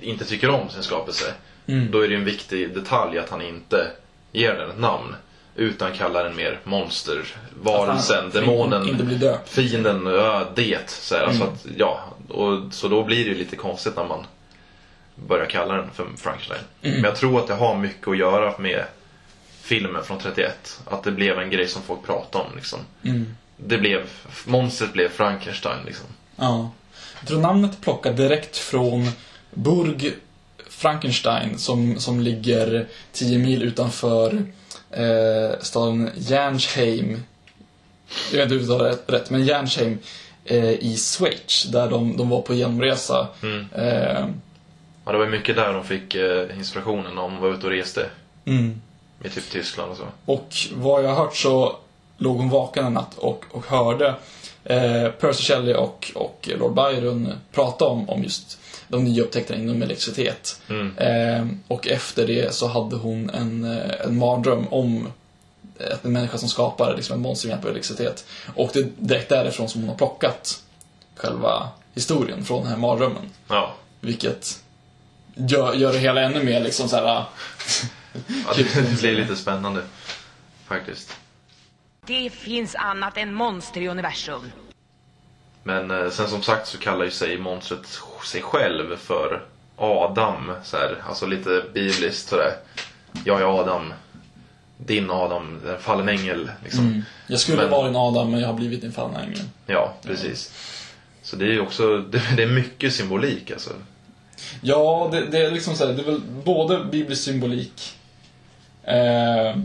inte tycker om sin skapelse. Mm. Då är det en viktig detalj att han inte ger den ett namn. Utan kallar den mer monster, varelsen, Att han demonen, inte blir döpt. fienden, ja, det. Så, här, alltså Mm. att, ja, och, så då blir det ju lite konstigt när man börjar kalla den för Frankenstein. Mm. Men jag tror att det har mycket att göra med filmen från 31. Att det blev en grej som folk pratade om. Liksom. Mm. Det blev, monstret blev Frankenstein liksom. Ja. Jag tror namnet är plockat direkt från Burg Frankenstein som, som ligger 10 mil utanför eh, staden Järnsheim. Jag vet inte uttalar det rätt, men Järnsheim eh, i Schweiz där de, de var på genomresa. Eh, Ja, det var mycket där de fick eh, inspirationen när de var ute och reste. mm. I typ Tyskland och så. Och vad jag har hört så låg hon vaken en natt och, och hörde eh, Percy Shelley och, och Lord Byron prata om, om just de nya upptäckterna inom elektricitet. Mm. Eh, och efter det så hade hon en, eh, en mardröm om en människa som skapar liksom ett monster med hjälp av elektricitet. Och det är direkt därifrån som hon har plockat själva historien från den här mardrömmen. Ja. Vilket gör, gör det hela ännu mer liksom så här. ja det, det blir lite spännande. Faktiskt. Det finns annat än monster i universum. Men eh, sen som sagt så kallar ju sig monstret sig själv för Adam. Så här, alltså lite bibliskt sådär. Jag är Adam. Din Adam, en fallen ängel. Liksom. Mm. Jag skulle Men- vara en Adam men jag har blivit en fallen ängel. Ja, precis. Så det är också, det, det är mycket symbolik alltså. Ja, det, det är liksom så här, det är väl både biblisk symbolik eh,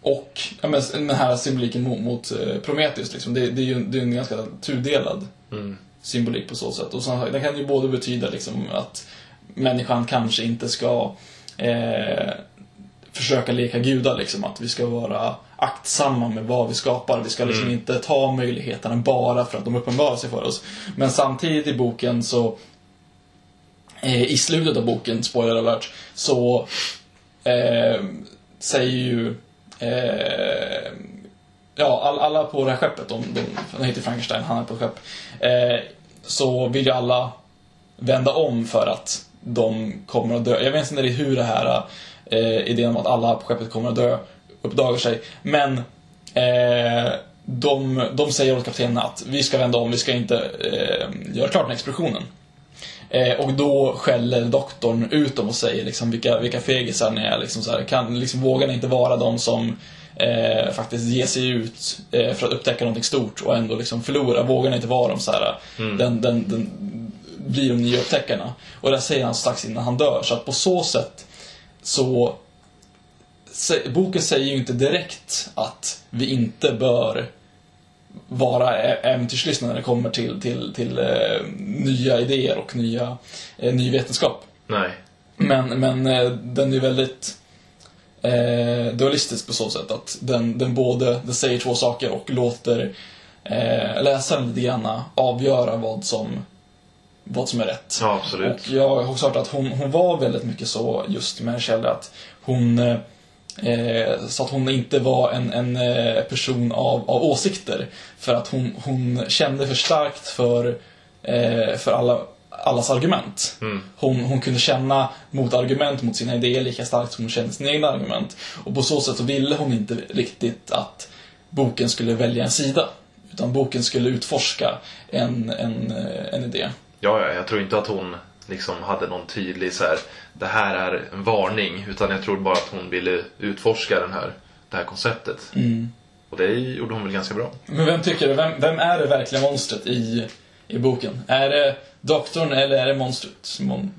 och ja, men, den här symboliken mot, mot eh, Prometheus. Liksom. Det, det är ju det är en ganska tudelad Mm. Symbolik på så sätt. Och så, det kan ju både betyda liksom, att människan kanske inte ska eh, försöka leka gudar. Liksom, att vi ska vara aktsamma med vad vi skapar. Vi ska liksom inte ta möjligheterna bara för att de uppenbarar sig för oss. Men samtidigt i boken så eh, i slutet av boken, spoiler alert, så eh, säger ju eh, ja, all, alla på det här skeppet, de, de, han heter Frankenstein, han är på ett skepp, eh, så vill ju alla vända om för att de kommer att dö. Jag vet inte riktigt hur det här eh, idén om att alla på skeppet kommer att dö uppdagar sig. Men eh, de, de säger åt kaptenen att vi ska vända om, vi ska inte eh, göra klart den här explosionen. Eh, och då skäller doktorn ut dem och säger liksom vilka, vilka fegisar ni är. Liksom så här, kan, liksom, vågar ni inte vara de som eh, faktiskt ger sig ut eh, för att upptäcka någonting stort och ändå liksom förlora? Vågar inte vara de så här, den, den, den, blir de nya upptäckarna? Och det säger han strax innan han dör. Så att på så sätt så Boken säger ju inte direkt att vi inte bör vara ä- äventyrslyssnare när det kommer till, till, till eh, nya idéer och nya, eh, ny vetenskap. Nej. Men, men eh, den är väldigt eh, dualistisk på så sätt att den, den både den säger två saker och låter eh, läsaren lite grann avgöra vad som, vad som är rätt. Ja, absolut. Och jag har också hört att hon, hon var väldigt mycket så just med Shelley att hon eh, sa att hon inte var en, en eh, person av, av åsikter. För att hon, hon kände för starkt för, eh, för alla, allas argument. Hon, hon kunde känna motargument mot sina idéer lika starkt som hon kände sina egna argument. Och på så sätt så ville hon inte riktigt att boken skulle välja en sida. Utan boken skulle utforska en, en, eh, en idé. Ja, ja, jag tror inte att hon liksom hade någon tydlig så här, det här är en varning. Utan jag tror bara att hon ville utforska den här, det här konceptet. Och det gjorde hon väl ganska bra. Men vem tycker du, vem, vem är det verkliga monstret i, i boken? Är det doktorn eller är det monstret? Mon,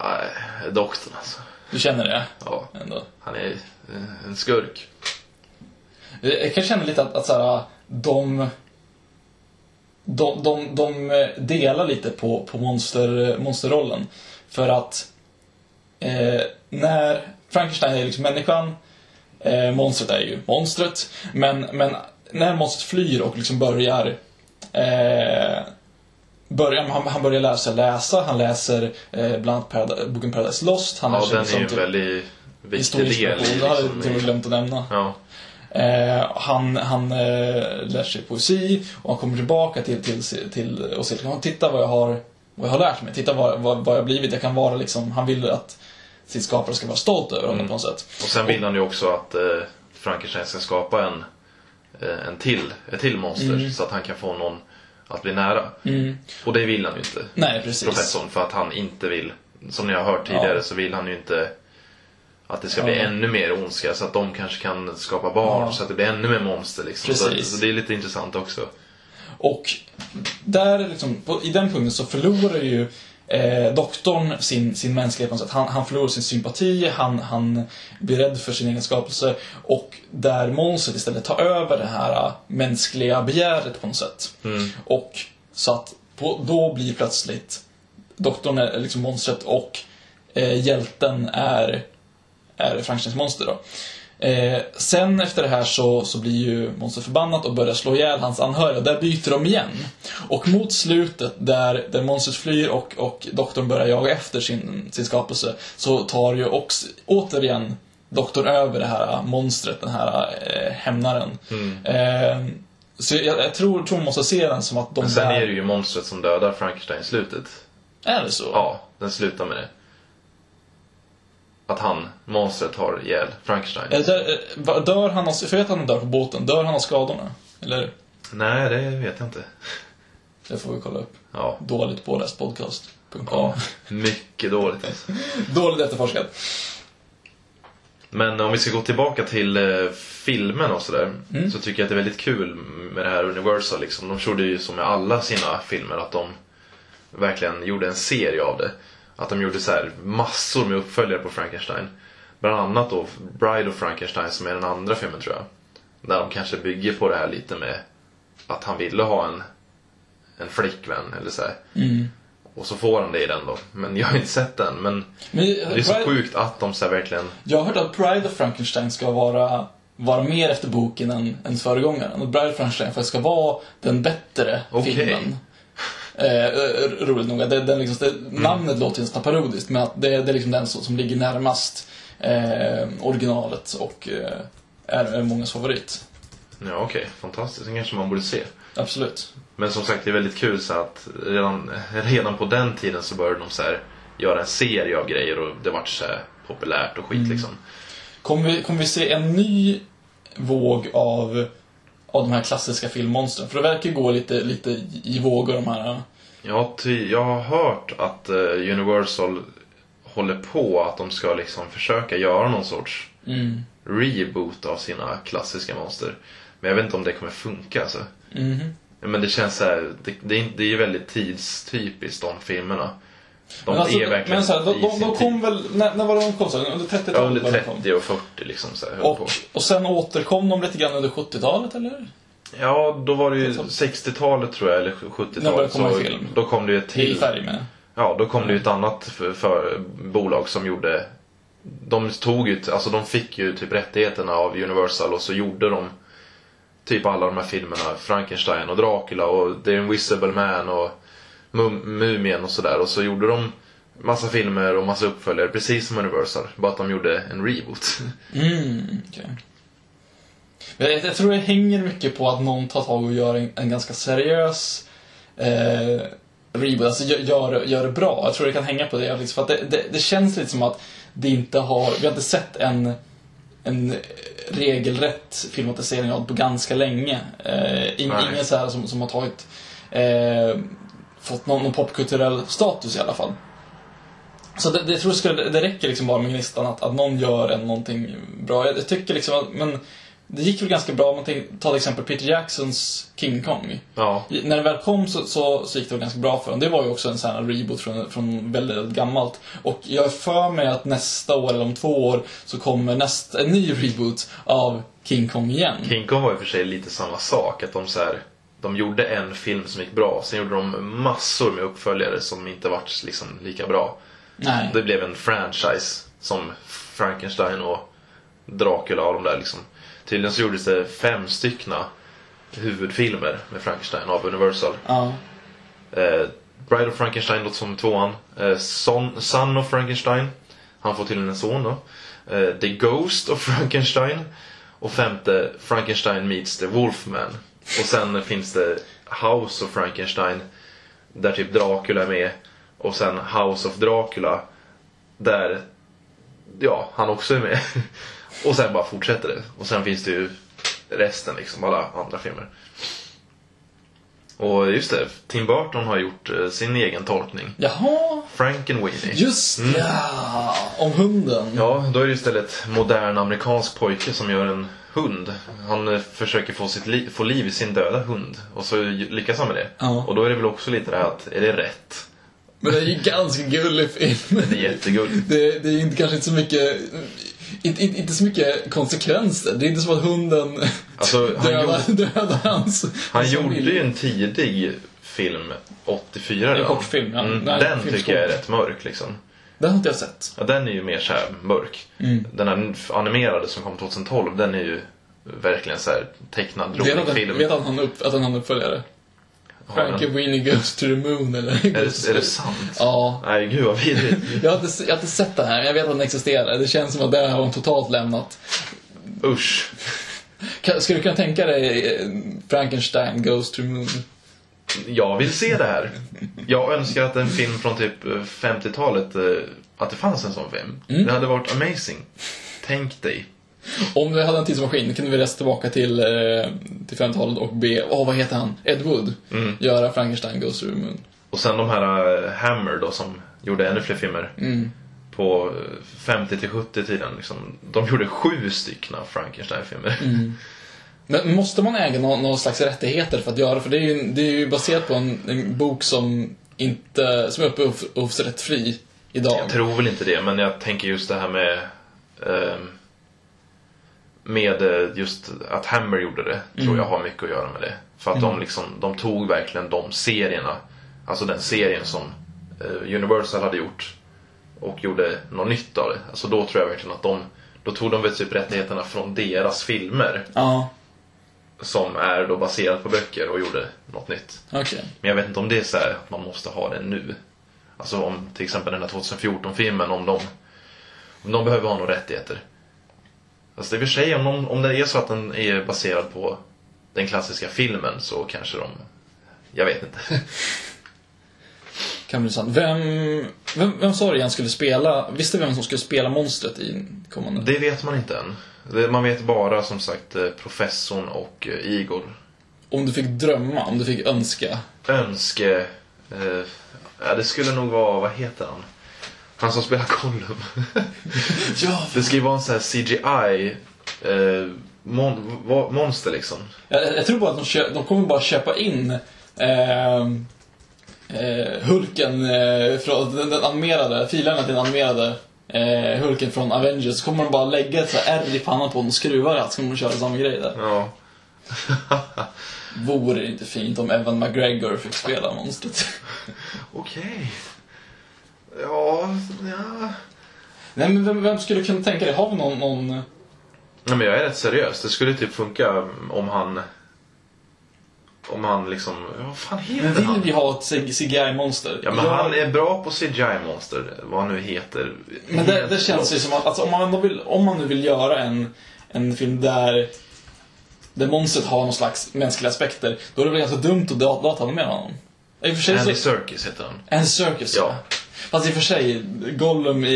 Nej, doktorn alltså. du känner det? Ja, Ändå. han är eh, en skurk. Jag kan känna lite att, att så här, de, de, de, de delar lite på, på monster, monsterrollen. För att eh, när Frankenstein är liksom människan, eh, monstret är ju monstret. Men, men när monstret flyr och liksom börjar eh, börjar, han, han börjar lära sig läsa, han läser eh, bland annat Parad- boken Paradise Lost. Han Ja, lär sig den är ju en liksom väldigt viktig del. Det hade jag liksom, och i- glömt att nämna. Ja, Eh, han han eh, lär sig poesi och han kommer tillbaka till, till, till och säger liksom, titta vad jag har, vad jag har lärt mig. Titta vad, vad, vad jag har blivit. Jag kan vara liksom, han vill att sin skapare ska vara stolt över honom Mm. på något sätt. och sen vill han ju också att eh, Frankenstein ska skapa en, en till, ett till monster Mm. så att han kan få någon att bli nära. Och det vill han ju inte, Nej, precis. professorn, för att han inte vill, som ni har hört tidigare, Ja. så vill han ju inte att det ska bli Ja. ännu mer ondska så att de kanske kan skapa barn Ja. så att det blir ännu mer monster liksom. Så, Precis. så det är lite intressant också. Och där liksom, på, i den punkten så förlorar ju eh, doktorn sin, sin mänsklighet på något sätt. Han, han förlorar sin sympati, han, han blir rädd för sin egen skapelse. Och där monstret istället tar över det här eh, mänskliga begäret på något sätt. Och så att på, då blir plötsligt doktorn är liksom monstret och eh, hjälten är, är Frankensteins monster då. Eh, sen efter det här så, så blir ju monstret förbannat och börjar slå ihjäl hans anhöriga. Där byter de igen. Och mot slutet, där, där monstret flyr och, och doktorn börjar jaga efter sin, sin skapelse, så tar ju också, återigen doktorn över det här monstret, den här eh, hämnaren. Eh, så jag, jag tror, tror man måste se den som att de Men sen där... är det ju monstret som dödar Frankenstein i slutet. Är det så? Ja, den slutar med det. Att han, monstret, har ihjäl Frankenstein. Är det eh, dör han av, för vet att han dör på båten, dör han av skadorna? Eller? Nej, det vet jag inte. Det får vi kolla upp. Ja, Dåligt påläst podcast.com. ja mycket dåligt. alltså. Dåligt efterforskat. Men om vi ska gå tillbaka till eh, filmen och sådär. Mm. Så tycker jag att det är väldigt kul med det här Universal. Liksom. De gjorde ju som med alla sina filmer att de verkligen gjorde en serie av det. Att de gjorde så här massor med uppföljare på Frankenstein. Bland annat då Bride of Frankenstein som är den andra filmen tror jag. Där de kanske bygger på det här lite med att han ville ha en, en flickvän eller så här. Mm. Och så får han det i den då. Men jag har inte sett den. Men Men, det är så Pride- sjukt att de så verkligen Jag har hört att Pride of Frankenstein ska vara, vara mer efter boken än, än föregångaren. Och Bride of Frankenstein ska vara den bättre Okej. filmen. Eh, eh, roligt nog. Det, den liksom, det, namnet låter nästan parodiskt, men att det, det är liksom den som, som ligger närmast eh, originalet och eh, är, är mångas favorit. Ja okej, fantastiskt. Det kanske man borde se. Absolut. Men som sagt, det är väldigt kul så att redan, redan på den tiden så började de så här, göra en serie av grejer och det vart så populärt och skit liksom. Kommer vi, kommer vi se en ny våg av, av de här klassiska filmmonstren? För det verkar gå lite, lite i vågor de här. Ja, ty, jag har hört att eh, Universal håller på att de ska liksom försöka göra någon sorts Mm. reboot av sina klassiska monster. Men jag vet inte om det kommer funka alltså. Mhm. Men det känns så här, det, det, är, det är ju väldigt tidstypiskt de filmerna. De men alltså, är verkligen men så här, de, i de, de tid. kom väl, när, när var de kom? Så, under 30-talet? Ja, under var de kom. 30 och 40 liksom så här, Och, på. och sen återkom de lite grann under 70-talet, eller? Ja, då var det ju 60-talet tror jag, eller När det 70-talet. började komma så film. Då kom det ju ett I till. färg med. Ja, då kom det ju ett annat för, för bolag som gjorde... De tog ju, alltså de fick ju typ rättigheterna av Universal och så gjorde de typ alla de här filmerna. Frankenstein och Dracula och The Invisible Man och Mumien och sådär. Och så gjorde de massa filmer och massa uppföljare, precis som Universal. Bara att de gjorde en reboot. Mm, okej. Jag, jag tror det hänger mycket på att någon tar tag och gör en, en ganska seriös eh, reboot, alltså gör, gör, det bra. Jag tror det kan hänga på det. Liksom, för att det, det, det känns lite som att det inte har, vi har inte sett en, en regelrätt filmatisering av på ganska länge. Eh, ingen så här som, som har tagit eh, fått någon, någon popkulturell status i alla fall. Så det, det, jag tror det, ska, det räcker liksom bara med gnistan att, att någon gör en någonting bra. Jag, jag tycker liksom att, men det gick väl ganska bra om man tar till exempel Peter Jacksons King Kong. Ja. I- När det väl kom så, så, så gick det väl ganska bra för dem. Det var ju också en sån här reboot från, från väldigt, väldigt gammalt. Och jag har för mig att nästa år, eller om två år, så kommer nästa, en ny reboot av King Kong igen. King Kong var och för sig lite samma sak. Att de så här, de gjorde en film som gick bra, sen gjorde de massor med uppföljare som inte vart liksom lika bra. Nej. Det blev en franchise som Frankenstein och Dracula och de där liksom. Tydligen så gjordes det fem styckna huvudfilmer med Frankenstein av Universal. Ja. Eh, Bride of Frankenstein låter som tvåan. Eh, Son, Son of Frankenstein. Han får till en son då. Eh, The Ghost of Frankenstein. Och femte Frankenstein meets the Wolfman. Och sen finns det House of Frankenstein. Där typ Dracula är med. Och sen House of Dracula. Där ja, han också är med. Och sen bara fortsätter det. Och sen finns det ju resten liksom, alla andra filmer. Och just det, Tim Burton har gjort eh, sin egen tolkning. Jaha, Frankenweenie. just ja, om hunden. Ja, då är det istället modern amerikansk pojke som gör en hund. Han eh, försöker få, sitt li- få liv i sin döda hund. Och så lyckas han med det. Ja. Och då är det väl också lite det här att, är det rätt? Men det är ju ganska gullig film. Det är jättegulligt. Det, det är inte, kanske inte så mycket inte, inte, inte så mycket konsekvenser. Det är inte som att hunden Alltså, han dödar, gjorde- dödar hans Han gjorde ju en tidig film, 84 En kortfilm, ja. Mm, Nej, den tycker jag är rätt mörk liksom. Den har inte jag sett. Ja, den är ju mer så här mörk. Mm. Den här animerade som kom 2012, den är ju verkligen så här tecknad, rolig film. vet att han upp, att han har en uppföljare? Frankie Weenie Goes to the Moon eller? Är det, är det sant? Ja. Nej, gud vad vidrigt. Jag har, inte, jag har inte sett den här, men jag vet att den existerar. Det känns som att det har de totalt lämnat. Usch. Skulle du kunna tänka dig eh, Frankenstein Goes to the Moon? Jag vill se det här. Jag önskar att en film från typ eh, 50-talet, eh, att det fanns en sån film. Mm. Det hade varit amazing. Tänk dig. Om du hade en tidsmaskin kunde vi resa tillbaka till, eh, till 50-talet och be, åh vad heter han? Ed Wood. Mm. Göra Frankenstein Goes to the Moon. Och sen de här eh, Hammer då som gjorde ännu fler filmer. Mm. På eh, 50 till 70-tiden liksom. De gjorde sju stycken Frankenstein-filmer. Mm. Men måste man äga någon, någon slags rättigheter för att göra för det är ju, det är ju baserat på en, en bok som inte, som är upphovsrättfri idag. Jag tror väl inte det, men jag tänker just det här med ehm, med eh, just att Hammer gjorde det, tror Mm. jag har mycket att göra med det. För att de liksom, de tog verkligen de serierna, alltså den serien som eh, Universal hade gjort och gjorde något nytt av det. Alltså då tror jag verkligen att de, då tog de väl typ rättigheterna från deras filmer Ja, som är då baserat på böcker och gjorde något nytt. okej. Men jag vet inte om det är så här att man måste ha det nu. Alltså om till exempel den här 2014-filmen, om de, om de behöver ha några rättigheter. Alltså i och för sig, om, de, om det är så att den är baserad på den klassiska filmen så kanske de... Jag vet inte. Kan bli sant. Vem, vem, vem sa du igen skulle spela, visste vem som skulle spela monstret i kommande? Det vet man inte än. Det, man vet bara som sagt eh, professorn och eh, Igor. Om du fick drömma, om du fick önska. Önske... Eh, ja, det skulle nog vara, vad heter han? Han som spelar Gollum. Ja, Det ska ju vara en sån här CGI eh, mon, monster liksom. jag, jag tror bara att de, de kommer bara köpa in ehm, eh, Hulken eh, från den, den animerade, filerna till den animerade eh, Hulken från Avengers. Så kommer de bara lägga ett så här ärr i pannan på honom och skruva det, så kommer de köra samma grej där. Ja. Vore det inte fint om Evan McGregor fick spela monstret? Okej. Ja, ja. Nej men vem, vem skulle kunna tänka dig? Har vi någon, någon Nej, men jag är rätt seriös. Det skulle typ funka om han... Om han liksom... Vad fan Men heter vill han? vi ha ett CGI-monster? Ja, men han är bra på CGI-monster. Vad han nu heter. Men det, det känns ju som att alltså, om, man vill, om man nu vill göra en, en film där, där monstret har någon slags mänskliga aspekter, då är det väl ganska dumt att dat- dataanimera honom. I och för sig Andy så... Serkis heter han. En circus, Ja. Fast i och för sig, Gollum i,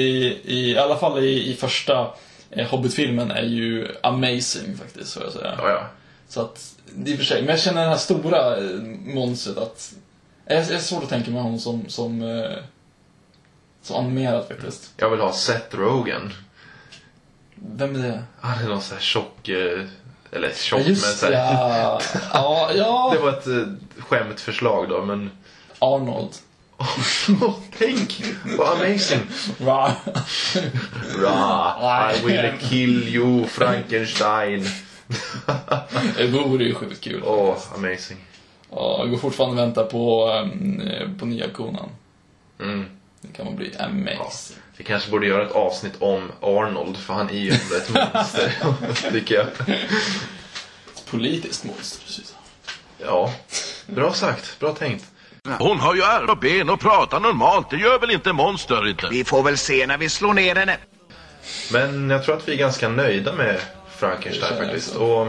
i, i alla fall i, i första eh, Hobbit-filmen är ju amazing faktiskt, får jag säga. Ja, ja. Så att, i och för sig. Men jag känner det här stora eh, monstret att... Jag jag är svårt att tänka mig honom som, som, eh, som animerad faktiskt. Jag vill ha Seth Rogen. Vem är det? Han är någon sån här tjock... eh, Eller tjock, Ja, men just så här, ja. ja. Ja, Det var ett eh, skämtförslag då, men... Arnold. Tänk! Vad amazing! Va? Ra, I will kill you, Frankenstein. Det vore ju sjukt kul. Åh, amazing. Ja, jag går fortfarande och väntar på, um, på nya konan. Mm. Det kan man bli Ja. amazing. Vi kanske borde göra ett avsnitt om Arnold, för han är ju ändå ett monster, tycker jag. Ett politiskt monster. precis. Ja, bra sagt. Bra tänkt. Hon har ju armar och ben och pratar normalt. Det gör väl inte monster inte? Vi får väl se när vi slår ner henne. Men jag tror att vi är ganska nöjda med Frankenstein faktiskt. Och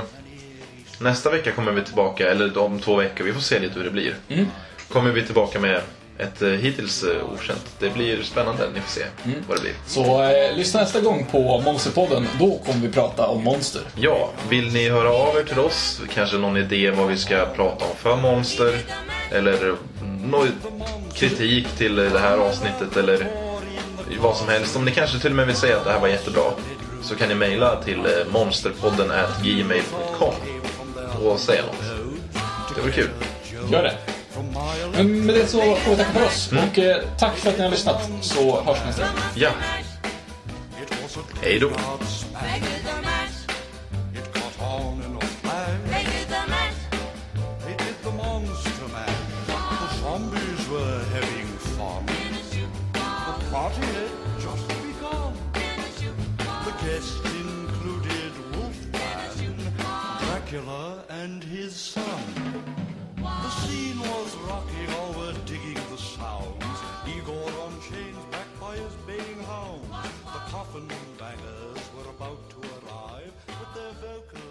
nästa vecka kommer vi tillbaka, eller om två veckor, vi får se lite hur det blir. Mm. Kommer vi tillbaka med ett eh, hittills eh, okänt. Det blir spännande, ni får se Mm. vad det blir. Så eh, lyssna nästa gång på Monsterpodden. Då kommer vi prata om monster. Ja, vill ni höra av er till oss? Kanske någon idé vad vi ska prata om för monster? Eller någon kritik till det här avsnittet eller vad som helst. Om ni kanske till och med vill säga att det här var jättebra så kan ni mejla till eh, monsterpodden at gmail.com och säga något. Det var kul. Gör det. Men med det så får vi tacka för oss. Och eh, tack för att ni har lyssnat. Så hörs vi nästa gång. Ja, hej då. And his son. The scene was rocky, all were digging the sounds. Igor on chains, backed by his baying hounds. The coffin bangers were about to arrive with their vocal